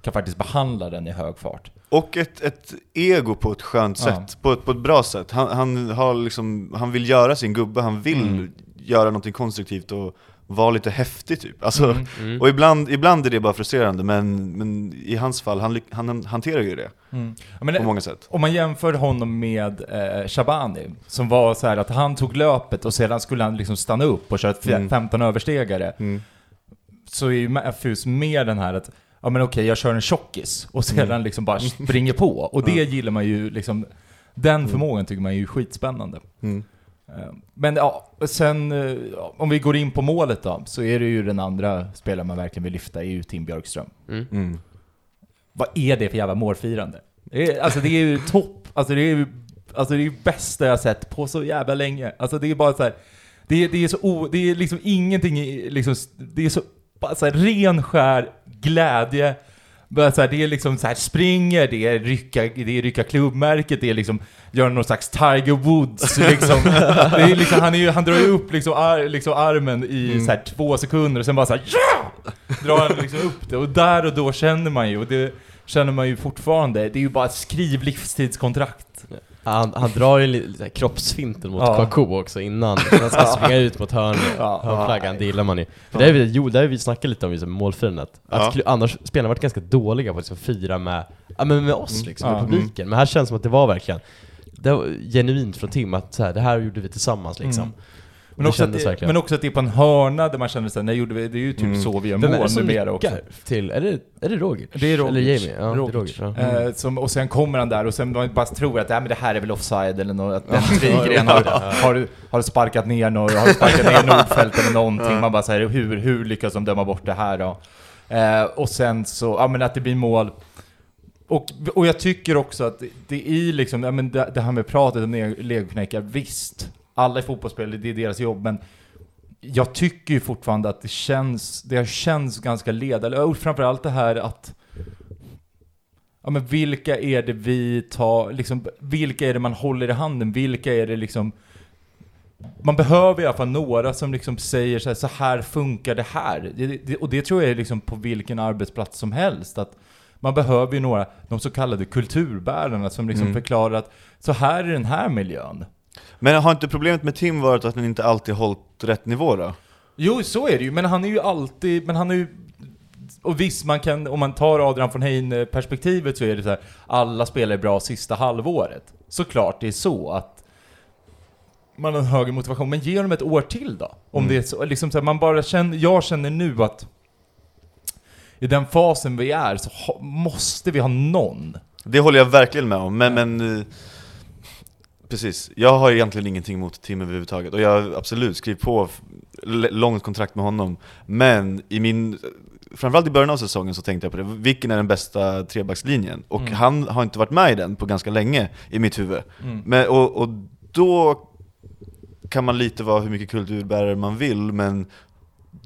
kan faktiskt behandla den i hög fart. Och ett, ett ego på ett skönt Ja. sätt, på ett, på ett bra sätt. Han, han, har liksom, han vill göra sin gubbe, han vill Mm. göra någonting konstruktivt och vara lite häftig typ. Alltså, Mm. Mm. Och ibland, ibland är det bara frustrerande, men, men i hans fall, han, han hanterar ju det Mm. Men på många sätt. om man jämför honom med eh, Shabani, som var så här att han tog löpet och sedan skulle han liksom stanna upp och köra ett f- Mm. 15 överstegare. Mm. Så är ju Matthews mer den här att, ja men okej jag kör en tjockis och sedan liksom bara *laughs* springer på. Och det gillar man ju liksom, den förmågan tycker man är ju skitspännande. Mm. Eh, Men ja, sen eh, om vi går in på målet då, så är det ju den andra spelaren man verkligen vill lyfta, är ju Tim Björkström. Mm. Vad är det för jävla målfirande? Det är, alltså det är ju topp, alltså det är ju alltså det är bästa jag sett på så jävla länge. Alltså det är bara så här, det är, det är så o, det är liksom ingenting i, liksom, det är så, bara så här ren skär glädje. Bara så här, det är liksom så här springer, det är rycka, det är rycka klubbmärket, det är liksom göra någon slags Tiger Woods *laughs* liksom. Det är liksom han, är han drar ju upp liksom, ar, liksom armen i så här två sekunder och sen bara så här, ja! Drar han liksom upp det och där och då känner man ju, och det känner man ju fortfarande, det är ju bara ett skriv livstidskontrakt. Han, han drar ju lite kroppsfinten mot Ja. Kouakou också innan *laughs* han ska springa ut mot hörn, Ja. hörnflaggan, det gillar man ju. För det vi, jo, det har vi snackat lite om just målfirandet. Att Ja. annars spelarna har varit ganska dåliga på att liksom fira med, ja, men med oss liksom, Ja. med publiken. Men här känns det som att det var verkligen det var genuint från Tim att så här, det här gjorde vi tillsammans liksom. Mm. Men också, det, verkligen. men också att det är på en hörna där man känner såhär, när gjorde vi, det är ju typ Mm. så vi gör mål numera också. till, är det, är det Roger? Det är Rogic. Eller Jamie? Ja, Rogic. det är Roger. Ja. Mm. Eh, som, och sen kommer han där och sen man bara tror att äh, men det här är väl offside eller något, att den Wigren har, har, har sparkat ner någon, har sparkat ner Nordfeldt eller någonting. Man bara säger hur, hur lyckas de döma bort det här då? Eh, och sen så, ja men att det blir mål. Och, och jag tycker också att det, det är liksom, ja men det, det här med pratet om legoknäckar, visst, alla är fotbollsspelare, det är deras jobb, men jag tycker ju fortfarande att det känns, det känns ganska ledande, och framförallt det här att Ja men vilka är det vi tar, liksom, vilka är det man håller i handen? Vilka är det liksom man behöver i alla fall några som liksom säger så här, så här funkar det här. Det, det, och det tror jag är liksom på vilken arbetsplats som helst. Att man behöver ju några, de så kallade kulturbärarna som liksom Mm. förklarar att så här är den här miljön. Men har inte problemet med Tim varit att han inte alltid hållit rätt nivå då? Jo, så är det ju, men han är ju alltid, men han är ju och visst, man kan, om man tar Adrian von Hein perspektivet så är det så här, alla spelar bra sista halvåret. Såklart det är så att man har en högre motivation, men ge honom ett år till då. Om Mm. det är så, liksom så här, man bara känner, jag känner nu att i den fasen vi är så ha, måste vi ha någon. Det håller jag verkligen med om, men, men eh, Precis, jag har egentligen ingenting emot Tim överhuvudtaget och jag har absolut skrivit på långt kontrakt med honom Men i min, framförallt i början av säsongen så tänkte jag på det, vilken är den bästa trebackslinjen? Och Mm. han har inte varit med i den på ganska länge i mitt huvud Mm. men, och, och då kan man lite vara hur mycket kulturbärare man vill, men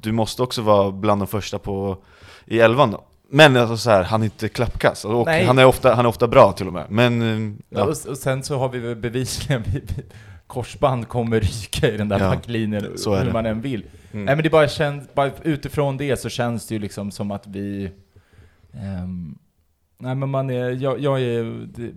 du måste också vara bland de första på, i elvan då. Men alltså så här, han är inte klappkass, och Nej. han är, ofta, han är ofta bra till och med. Men, eh, Ja. ja. Och, och sen så har vi väl bevisligen, *laughs* vi- vi- korsband kommer ryka i den där Ja, backlinjen hur man än vill. Mm. Nej men det bara känns, bara utifrån det så känns det ju liksom som att vi... ehm, nej men man är, jag, jag är... Det,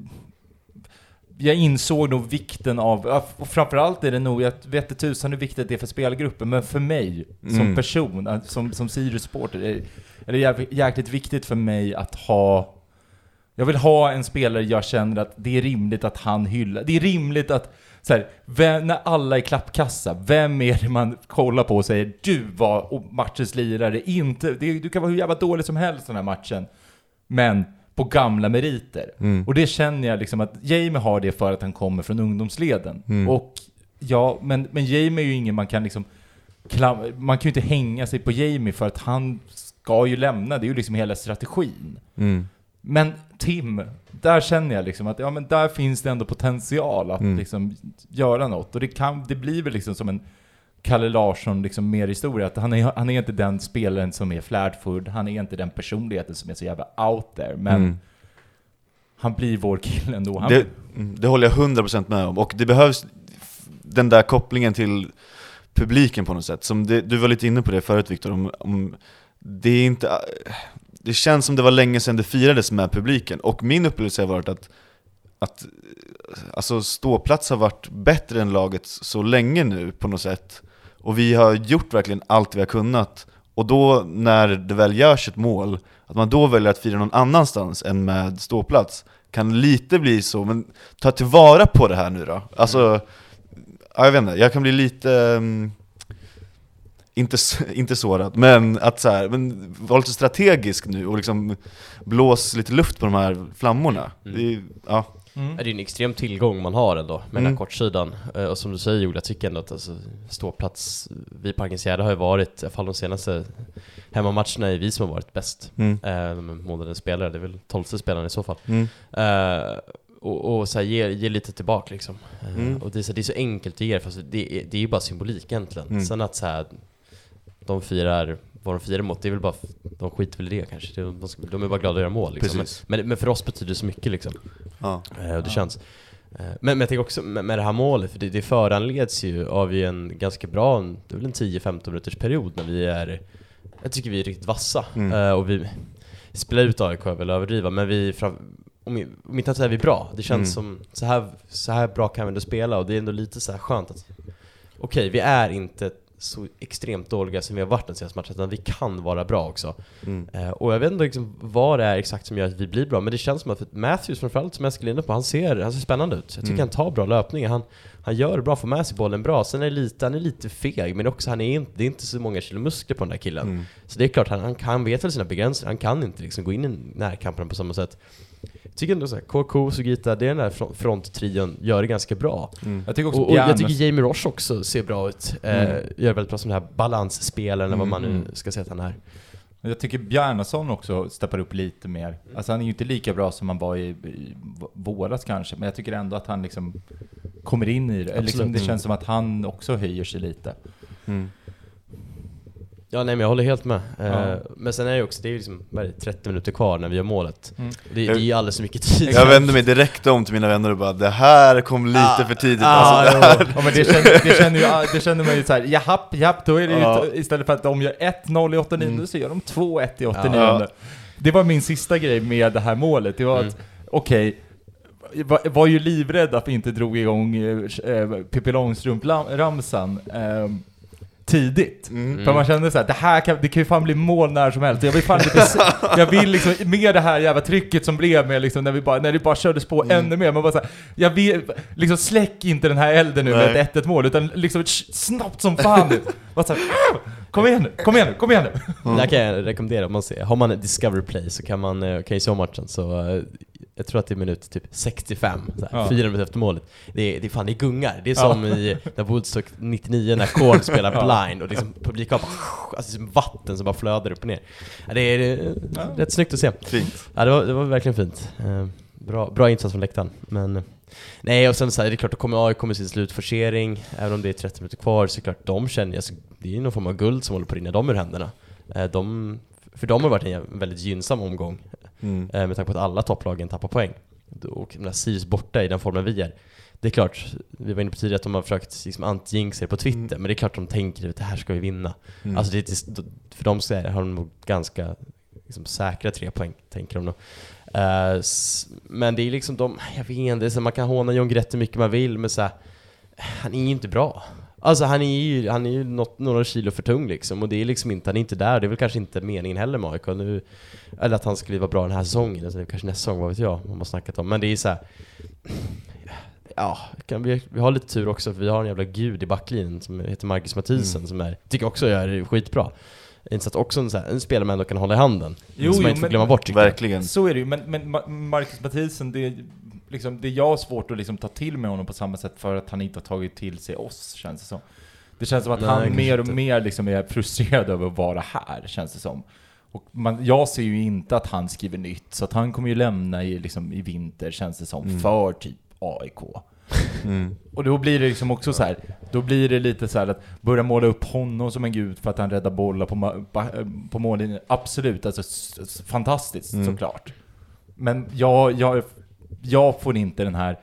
jag insåg nog vikten av, och framförallt är det nog, jag vet tusan hur viktigt det är för spelgruppen, men för mig som Mm. person, person, som, som Sirius-supporter, är, är det jäkligt viktigt för mig att ha jag vill ha en spelare jag känner att det är rimligt att han hyllar. Det är rimligt att, så här, vem, när alla är klappkassa, vem är det man kollar på och säger du var matchens lirare, inte, det, du kan vara hur jävla dålig som helst den här matchen, men på gamla meriter. Mm. Och det känner jag liksom att Jamie har det för att han kommer från ungdomsleden. Mm. Och ja, men, men Jamie är ju ingen man kan liksom man kan ju inte hänga sig på Jamie för att han ska ju lämna, det är ju liksom hela strategin. Mm. Men Tim, där känner jag liksom att ja, men där finns det ändå potential att Mm. liksom göra något. Och det, kan, det blir väl liksom som en Kalle Larsson liksom mer historia, att han är, han är inte den spelaren som är flärdfull, han är inte den personligheten som är så jävla out there, men Mm. han blir vår kille ändå. Han, Det, mm, det håller jag 100% med om, och det behövs den där kopplingen till publiken på något sätt. Som det, du var lite inne på det förut Viktor, om, om det är inte... Det känns som det var länge sedan det firades med publiken, och min upplevelse har varit att, att alltså ståplats har varit bättre än laget så länge nu på något sätt. Och vi har gjort verkligen allt vi har kunnat. Och då när det väl görs ett mål, att man då väljer att fira någon annanstans än med ståplats, kan lite bli så, men ta tillvara på det här nu då. Alltså, ja, jag vet inte, jag kan bli lite... mm, inte, inte sårad, men att så här, men vara lite strategisk nu och liksom blås lite luft på de här flammorna. Mm. Det ja. Mm. Det är en extrem tillgång man har ändå med den Mm. här kortsidan. Eh, Och som du säger Joel, jag tycker ändå att alltså, ståplats vid Parkens Gärde har ju varit, i alla fall de senaste hemmamatcherna, är vi som har varit bäst. Mm. Eh, de månadens spelare, det är väl tolfte spelaren i så fall. Mm. Eh, och och så här, ge, ge lite tillbaka liksom. Eh, Mm. Och det är, så, det är så enkelt att ge, fast det är, det är ju bara symbolik egentligen. Mm. Sen att så här, de firar, vad de firar mot, det är väl bara, de skiter väl i det kanske. De, ska, de är bara glada att göra mål liksom. Men, men, men för oss betyder det så mycket liksom. Ja. Eh, och det Ja. känns. Eh, Men, men jag tänker också med, med det här målet, för det, det föranleds ju av ju en ganska bra, en- det är väl en 10-15 minuters period när vi är, jag tycker vi är riktigt vassa. Mm. Eh, och vi spelar ut AIK är väl att överdriva, men vi, fram, om, om inte så är vi bra. Det känns Mm. som, så här, så här bra kan vi ändå spela och det är ändå lite så här skönt att, okej vi är inte så extremt dåliga som vi har varit den senaste matchen, utan vi kan vara bra också. Mm. Eh, och jag vet inte liksom vad det är exakt som gör att vi blir bra, men det känns som att Matthews framförallt, som Eskil är inne på, han ser, han ser spännande ut. Jag tycker Mm. han tar bra löpningar, han, han gör det bra, får med sig bollen bra. Sen är lite, han är lite feg, men också han är inte, det är inte så många kilo muskler på den där killen. Mm. Så det är klart, han, han, han vet väl sina begränsningar, han kan inte liksom gå in i närkampen på samma sätt. Tycker ändå såhär, KK, Sugita, det är den där front- fronttrion gör det ganska bra. Mm. Jag tycker också Och, och jag tycker Jamie Roche också ser bra ut. Eh, Mm. Gör väldigt bra som den här balansspelaren, eller vad man nu Mm. ska säga att han är. Jag tycker Bjarnason också steppar upp lite mer. Alltså han är ju inte lika bra som han var i, i våras kanske, men jag tycker ändå att han liksom kommer in i det. Liksom, det känns som att han också höjer sig lite. Mm. Ja nej men jag håller helt med. Eh, Ja. Men sen är det ju också, det är ju liksom, det, 30 minuter kvar när vi gör målet. Mm. Det, det är ju alldeles för mycket tid. Jag vände mig direkt om till mina vänner och bara det här kom lite Ah, för tidigt ah, alltså. Ja men det känner, det känner, ju, det känner man ju såhär, japp, japp, då är det ju Ja. istället för att de gör 1-0 i 89 Mm. så gör de 2-1 i 89 Ja. Det var min sista grej med det här målet, det var Mm. att, okej, var, var ju livrädd att vi inte drog igång eh, eh, Pippi Långstrump-ramsan eh, tidigt. Mm. För man kände såhär, det här kan, det kan ju fan bli mål när som helst. Jag vill fan lite, *laughs* jag vill liksom, med det här jävla trycket som blev med liksom, när vi bara, när det bara kördes på Mm. ännu mer. Man bara såhär, jag vill, liksom släck inte den här elden nu med Nej. ett 1-1 mål, utan liksom snabbt som fan nu. Bara såhär, kom igen nu, kom igen nu, kom igen nu. Det här kan jag rekommendera om man ser. Har man ett Discovery Play så kan man, kan ju se om matchen så eh, jag tror att det är minut typ 65, så här, Ja. fyra minuter efter målet. Det är, det är fan, det är gungar. Det är Ja. som i när Woodstock 99 när Korn spelar *laughs* Ja. blind och liksom publiken bara, *laughs* alltså som vatten som bara flödar upp och ner. Ja, det är, det är Ja. rätt snyggt att se. Fint. Ja, det var, det var verkligen fint. Eh, bra, bra insats från läktaren. Men, eh, nej, och sen så här, det är klart, då kommer AIK med sin slutforcering, även om det är 30 minuter kvar, så är det klart, de känner, alltså, det är ju någon form av guld som håller på att rinna dem ur händerna. Eh, de, för dem har det varit en väldigt gynnsam omgång, Mm. eh, med tanke på att alla topplagen tappar poäng. Och när Sirius borta i den formen vi är, det är klart, vi var inne på tidigare att de har försökt liksom anti-jinxa det på Twitter, Mm. men det är klart de tänker att det här ska vi vinna. Mm. Alltså det, för dem så är, har de nog ganska liksom, säkra tre poäng, tänker de nog. Eh, men det är liksom de, jag vet inte, man kan håna John Guidetti mycket man vill, men så här, han är ju inte bra. Alltså han är ju, han är ju något, några kilo för tung liksom, och det är liksom inte, han är inte där, det är väl kanske inte meningen heller med AIK nu, eller att han skulle vara bra den här säsongen, alltså, kanske nästa säsong, vad vet jag, man har snackat om, men det är så här. Ja, kan vi, vi har lite tur också för vi har en jävla gud i backlinjen som heter Marcus Mathisen som är, tycker också gör det skitbra. Insats också en, så här, en spelare man ändå kan hålla i handen. Jo, som jo, man inte får men- glömma bort tycker jag. Verkligen. Så är det ju, men, men Ma- Marcus Mathisen, det, är liksom, det är jag har svårt att liksom ta till mig honom på samma sätt för att han inte har tagit till sig oss, känns det som. Det känns som att Nej, han mer och inte. mer liksom är frustrerad över att vara här, känns det som. Och man, jag ser ju inte att han skriver nytt, så att han kommer ju lämna i, liksom, i vinter, känns det som, för typ AIK. Mm. Och då blir det liksom också så här. då blir det lite så här att börja måla upp honom som en gud för att han räddar bollar på, på mållinjen. Absolut, alltså fantastiskt Mm. såklart. Men jag, jag, jag får inte den här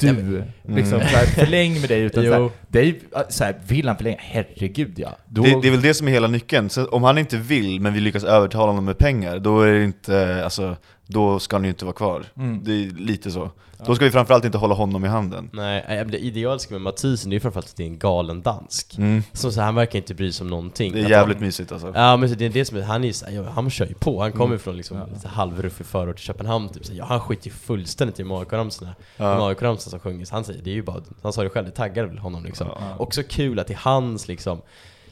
du, liksom så här, förläng med dig utan så här, *laughs* Jo. dig, så här, vill han förlänga? Herregud ja. Då, Det, det är väl det som är hela nyckeln. Så om han inte vill, men vi lyckas övertala honom med pengar, då är det inte, alltså, då ska han ju inte vara kvar. Mm. Det är lite så. Då ska vi framförallt inte hålla honom i handen. Nej, det idealiska med Mathisen är ju framförallt att det är en galen dansk. Mm. Som så här, han verkar inte bry sig om någonting. Det är Att jävligt han, mysigt alltså. Ja men det är det som är, han är så här, ja, han kör ju på, han kommer Mm. från liksom Ja. halvruffig förort till Köpenhamn typ så här, ja, han skiter ju fullständigt i AIK-ramsorna. De Ja. AIK-ramsorna som sjunger, han säger, det är ju bara, han sa det själv, det taggar väl honom liksom. Ja. Också kul att det är hans liksom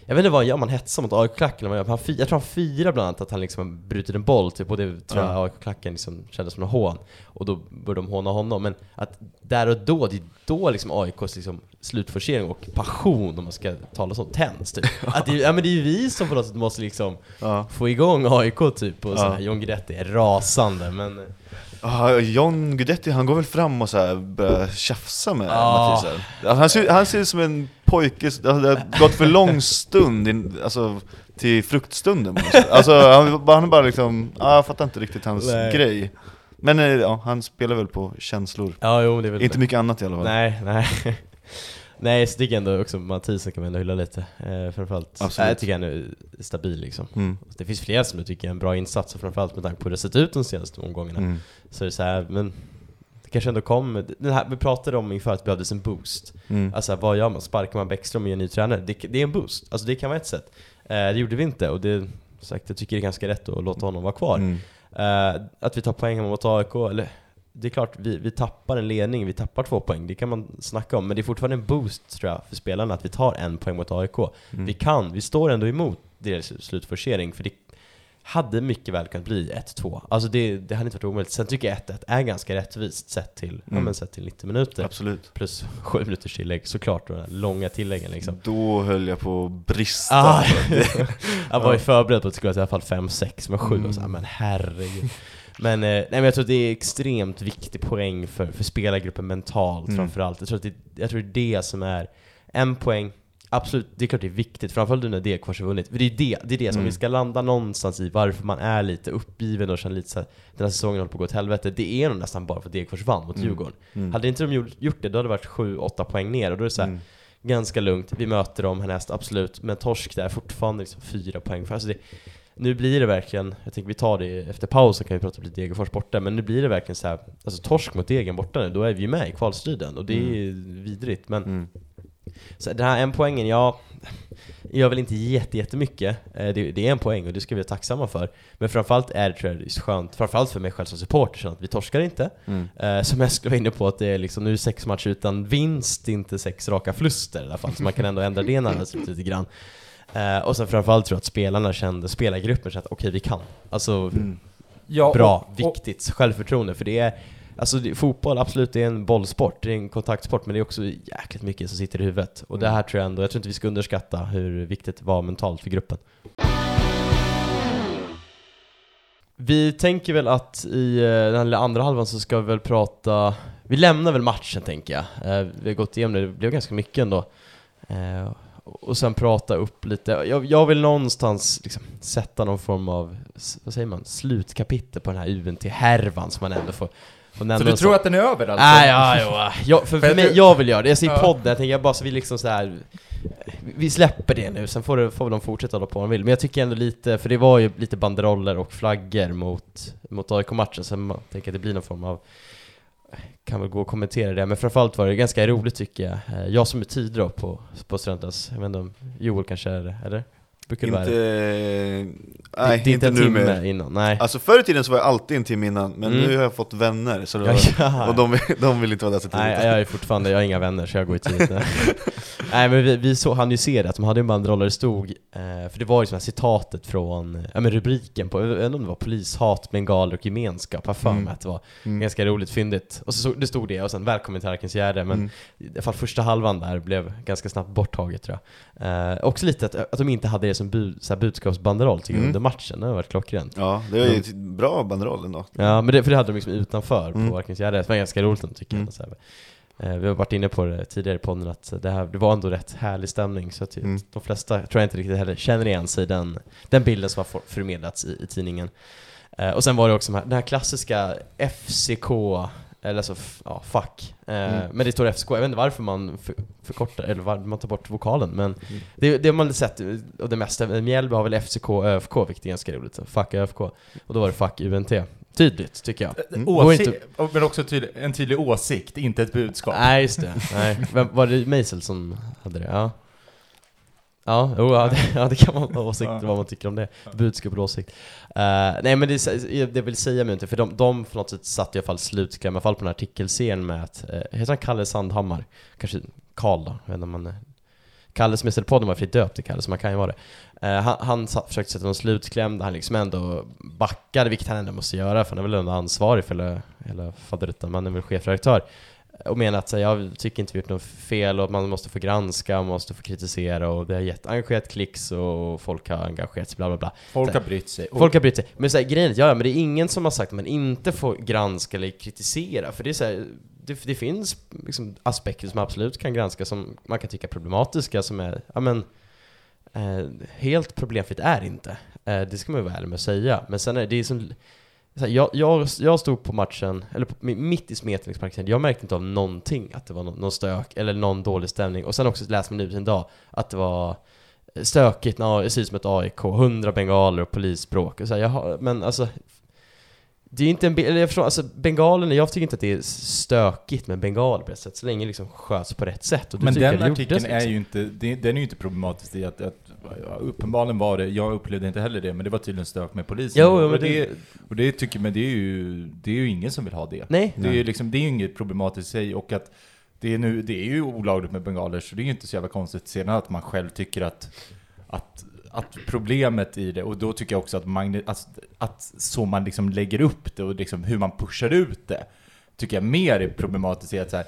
jag vet inte vad han gör, man hetsar mot AIK-klacken eller vad han gör, han Jag tror han firar bland annat att han liksom brutit en boll, typ, och det tror jag Ja. AIK-klacken liksom kändes som en hån. Och då började de håna honom, men att där och då, det är då liksom AIKs liksom slutforcering och passion, om man ska tala så, tänds typ. *laughs* Att det, ja men det är ju vi som på något sätt måste liksom Ja. få igång AIK typ, och så Ja. här, John Guidetti är rasande, men... Ah, John Guidetti, han går väl fram och så här börjar tjafsa med Ja. Mathisen. Alltså, han, ser, han ser ut som en pojke, det har gått för lång stund, in, alltså till fruktstunden. Alltså han, han bara liksom, ah, jag fattar inte riktigt hans Nej. grej. Men eh, ja, han spelar väl på känslor. Ja, jo, det är väl Inte mycket annat i alla fall. Nej, nej. *laughs* nej, så tycker jag ändå också Mathisen kan man ändå hylla lite. Eh, framförallt. Absolut. Jag tycker han är stabil liksom. Mm. Det finns flera som jag tycker är en bra insats, och framförallt med tanke på hur det sett ut de senaste omgångarna. Mm. Så är det så här, men det kanske ändå kom, den här, vi pratade om inför att det behövdes en boost. Mm. Alltså vad gör man? Sparkar man Bäckström och gör en ny tränare? Det, det är en boost, alltså det kan vara ett sätt. Eh, det gjorde vi inte, och det, sagt, jag tycker det är ganska rätt att låta honom vara kvar. Mm. Eh, att vi tar poäng mot AIK, eller det är klart, vi, vi tappar en ledning, vi tappar två poäng, det kan man snacka om, men det är fortfarande en boost tror jag för spelarna att vi tar en poäng mot AIK. Mm. Vi kan, vi står ändå emot deras slutforcering, för det hade mycket väl kunnat bli 1-2. Alltså det, det hade inte varit omöjligt. Sen tycker jag 1-1 är ganska rättvist sett till, ja, Mm. men sett till 90 minuter. Absolut. Plus *laughs* 7 minuters tillägg såklart, och de långa tilläggen liksom. Då höll jag på att brista. Ah, *laughs* jag var ju förberedd på att det skulle vara i alla fall 5-6, men 7 och så här, men herregud. Men, eh, nej, men jag tror att det är extremt viktig poäng för, för spelargruppen mentalt Mm. framförallt. Jag tror, att det, jag tror det är det som är en poäng, absolut, det är klart det är viktigt, framförallt nu när Degerfors har vunnit. För det är det, det, är det som Mm. vi ska landa någonstans i, varför man är lite uppgiven och känner lite så här, den här säsongen håller på att gå åt helvete. Det är nog nästan bara för att Degerfors vann mot Mm. Djurgården. Mm. Hade inte de gjort, gjort det, då hade det varit 7-8 poäng ner och då är det så här, Mm. ganska lugnt. Vi möter dem härnäst, absolut. Men torsk där, fortfarande liksom fyra poäng. För alltså det, nu blir det verkligen, jag tänker vi tar det efter pausen kan vi prata lite Degerfors borta, men nu blir det verkligen så här, alltså torsk mot Degen borta nu, då är vi ju med i kvalstriden och det är vidrigt. Men Mm. så den här en poängen, ja, gör väl inte jätte, jättemycket. Eh, Det, det är en poäng och det ska vi vara tacksamma för. Men framförallt är det tror jag skönt, framförallt för mig själv som supporter, så att vi torskar inte. Mm. Eh, som jag skulle vara inne på att det är liksom, nu är sex matcher utan vinst, inte sex raka förluster i alla fall. Så man kan ändå ändra det *laughs* narrativet lite grann. Eh, och sen framförallt tror jag att spelarna kände, spelargruppen kände att okej vi kan. Alltså Mm. ja, bra, och- och- viktigt, självförtroende. För det är, alltså det, fotboll absolut, det är en bollsport, det är en kontaktsport, men det är också jäkligt mycket som sitter i huvudet. Och det här tror jag ändå, jag tror inte vi ska underskatta hur viktigt det var mentalt för gruppen. Vi tänker väl att i eh, den här andra halvan så ska vi väl prata, vi lämnar väl matchen tänker jag. Eh, Vi har gått igenom det, det blev ganska mycket ändå. Och sen prata upp lite, jag, jag vill någonstans liksom sätta någon form av, vad säger man, slutkapitel på den här UNT-härvan som man ändå får, Så du tror sån- att den är över alltså? Nej, ja, jo, ja. Jag, för, För mig, jag vill göra det. Jag ser i Ja. podden, jag tänker jag bara så vi liksom så här vi släpper det nu, sen får, det, får de fortsätta hålla på vad de vill. Men jag tycker ändå lite, för det var ju lite banderoller och flaggor mot, mot AIK-matchen, så man tänker att det blir någon form av kan väl gå och kommentera det, men framförallt var det ganska roligt tycker jag. Eh, jag som är tid då på, på Studentas, jag vet inte om Joel kanske är det, eller? Brukar det vara Inte, nej, det är inte en timme mer. innan, nej. Alltså förr i tiden så var jag alltid en timme innan, men Mm. nu har jag fått vänner, så var, ja. och de, de vill inte vara där så tidigt. Nej, jag är fortfarande, jag har inga vänner så jag går i tid. *laughs* Nej men vi, vi så, hann ju se det, att de hade en banderoll där det stod, eh, för det var ju sådana här citatet från, ja men rubriken på, jag vet inte om det var polishat, bengaler och gemenskap, har för mig att det var Mm. ganska roligt fyndigt. Och så det stod det, och sen välkommen till Arkens Gärde, men Mm. i alla fall första halvan där blev ganska snabbt borttaget tror jag. Eh, också lite att, att de inte hade det som bud, så här budskapsbanderoll tycker jag Mm. under matchen, det har varit klockrent. Ja, det var ju ett bra banderoll ändå. Ja, men det, för det hade de liksom utanför Mm. på Arkens Gärde, det var ganska roligt ändå, tycker Mm. jag. Så här. Eh, Vi har varit inne på det tidigare i podden att det, här, det var ändå rätt härlig stämning så att Mm. de flesta tror jag inte riktigt heller känner igen sig i den, den bilden som har for- förmedlats i, i tidningen. Eh, och sen var det också de här, den här klassiska FCK, eller alltså, ja, fuck. Eh, Mm. Men det står FCK, jag vet inte varför man för, förkortar, eller var, man tar bort vokalen, men Mm. det, det har man sett, och det mesta, Mjällby har väl FCK och ÖFK, vilket är ganska roligt. så Fuck ÖFK. Och då var det fuck UNT. Tydligt, tycker jag. Mm. Går Åsi- inte- Men också tydlig, en tydlig åsikt, inte ett budskap. Nej, just det. Nej. Vem, var det Meisel som hade det? Ja. Ja, jo, ja, det, ja, det kan man ha åsikter Ja. vad man tycker om det. Budskap och åsikt. Eh, nej men det, det vill säga mig inte, för de, de på något sätt satte i alla fall slutkläm, i alla fall på den här artikelserien med att, uh, heter han Kalle Sandhammar? Kanske Karl då, jag vet inte om man är Kalle som på podden var för döpt till Kalle, så man kan ju vara det. Eh, han han sa, försökte sätta någon slutkläm där han liksom ändå backade, vilket han ändå måste göra, för han är väl ändå ansvarig för hela, hela faderuttan, man är väl chefredaktör. Och menar att så, här, jag tycker inte vi gjort något fel och man måste få granska, man måste få kritisera och det har gett engagerat klicks och folk har engagerat sig, bla bla bla. Folk Så- har brytt sig. Och- Folk har brytt sig. Men så här, grejen är, ja, men det är ingen som har sagt att man inte får granska eller kritisera. För det är så här, det, det finns liksom aspekter som absolut kan granskas, som man kan tycka är problematiska, som är, ja men, eh, helt problemfritt är det inte. Eh, det ska man ju vara ärlig med att säga. Men sen är det som, så här, jag, jag, jag stod på matchen, eller på, mitt i Smetningsparken, jag märkte inte av någonting att det var någon, någon stök eller någon dålig stämning. Och sen också läste man ut en dag att det var stökigt, när det ser ut som ett AIK, 100 bengaler och polisbråk och så här, jaha, men alltså det är ju inte en, eller jag förstår, alltså bengalerna, jag tycker inte att det är stökigt med bengaler på ett sätt, så länge det liksom sköts på rätt sätt. Men den det artikeln är liksom. ju inte, det- den är ju inte problematisk i att, att uppenbarligen var det, jag upplevde inte heller det, men det var tydligen stök med polisen. Jo, jo, och, men det, det- och det tycker men det är ju, det är ju ingen som vill ha det. Nej, Det är ju liksom, det är inget problematiskt i sig och att det är, nu, det är ju olagligt med bengaler så det är ju inte så jävla konstigt sedan att man själv tycker att, att, att problemet i det, och då tycker jag också att, man, att, att så man liksom lägger upp det och liksom hur man pushar ut det, tycker jag mer är problematiskt i att så här,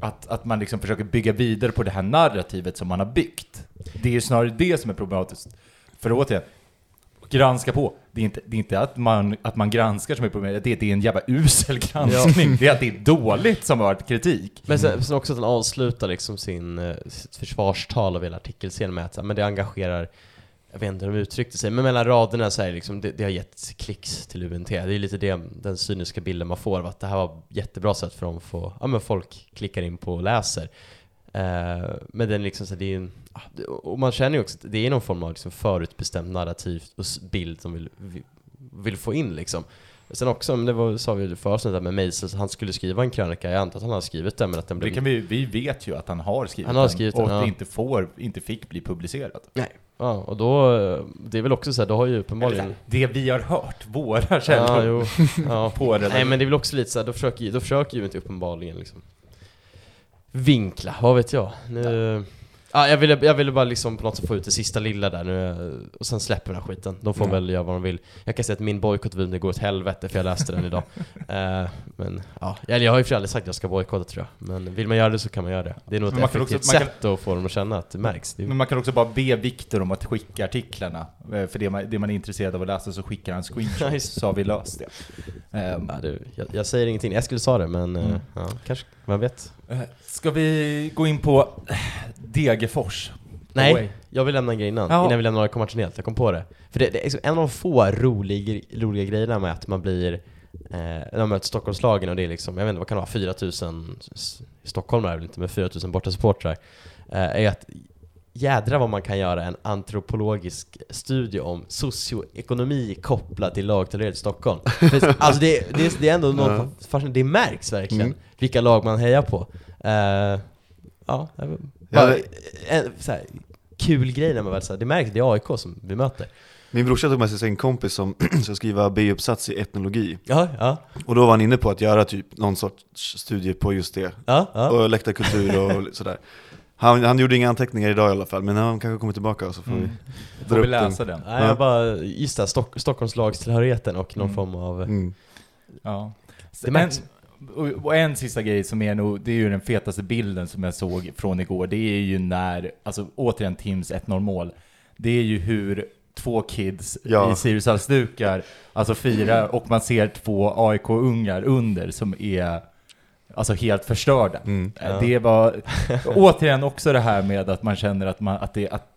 att, att man liksom försöker bygga vidare på det här narrativet som man har byggt. Det är ju snarare det som är problematiskt. För återigen, granska på. Det är inte, det är inte att, man, att man granskar som är problemet, det är, det är en jävla usel granskning. Det är att det är dåligt som har varit kritik. Men sen, sen också att han avslutar liksom sin, eh, sitt försvarstal av hela artikelserien med att ja, men det engagerar jag vet inte hur de uttryckte sig, men mellan raderna så är det liksom, det, det har gett klicks till UNT. Det är lite det, den cyniska bilden man får av att det här var jättebra sätt för dem att få, ja men folk klickar in på och läser. Uh, men den liksom så här, det är ju en, ah, och man känner ju också att det är någon form av liksom förutbestämd narrativ och bild som vill, vill, vill få in liksom. Sen också, men det var, sa vi förut där med Meisel, så han skulle skriva en krönika, jag antar att han har skrivit den men att den Det blev kan vi, vi vet ju att han har skrivit Han har den skrivit och den, att ja. det inte, får, inte fick bli publicerat. Nej. Ja, och då, det är väl också så här, då har ju uppenbarligen... det vi har hört, våra Ja, källor jo. Ja. *laughs* på det. Nej men det är väl också lite så här, då försöker, då försöker ju inte uppenbarligen liksom vinkla, vad vet jag. Nu, ja, jag, ville, jag ville bara liksom på något sätt få ut det sista lilla där nu, eh, och sen släpper den här skiten. De får Mm. väl göra vad de vill. Jag kan säga att min bojkott av går åt helvete för jag läste den idag. *laughs* Eh, men ja, eller jag har ju för aldrig sagt att jag ska bojkotta tror jag. Men vill man göra det så kan man göra det. Det är nog ett man effektivt också- man kan- sätt att få dem att känna att det märks. Men man kan också bara be Viktor om att skicka artiklarna. Eh, För det man, det man är intresserad av att läsa så skickar han *laughs* Ja, screenshots, det. så har vi löst det. Ehm, ja, det, jag, jag säger ingenting, Eskil sa det men Mm. ja, kanske, vem vet? Eh, Ska vi gå in på eh, Degerfors? Nej, Away. jag vill lämna en grej innan, Ja. innan vi lämnar AIK-matchen helt, jag kom på det. För det, det är en av de få rolig, roliga grejerna med att man blir, eh, när man möter Stockholmslagen och det är liksom, jag vet inte vad kan det vara, 4000 s- Stockholmare är väl inte, men 4000 bortasupportrar. eh, är att jädra vad man kan göra en antropologisk studie om socioekonomi kopplat till lagtillhörighet i Stockholm. *laughs* Alltså det, det, det är ändå något fascinerande, det märks verkligen Mm. vilka lag man hejar på. Eh, ja, bara en så här, kul grej när man väl så här, det märks, det är AIK som vi möter. Min brorsa tog med sig sin kompis som *clears throat* ska skriva B-uppsats i etnologi Ja, ja, Och då var han inne på att göra typ någon sorts studie på just det ja, ja. Och läktarkultur och *laughs* sådär han, han gjorde inga anteckningar idag i alla fall, men han kanske kommer tillbaka och så får Mm. vi Får dra vi upp den. läsa den? Nej, jag bara, just det, Stock, Stockholmslagstillhörigheten och någon Mm. form av... Mm. Ja. En, och- och en sista grej som är nog, det är ju den fetaste bilden som jag såg från igår. Det är ju när, alltså återigen Tims 1-0 mål. Det är ju hur två kids Ja. i Sirius-halsdukar, alltså firar och man ser två AIK-ungar under som är alltså helt förstörda. Mm. Eh, Ja. Det var *laughs* återigen också det här med att man känner att, man, att, det, att,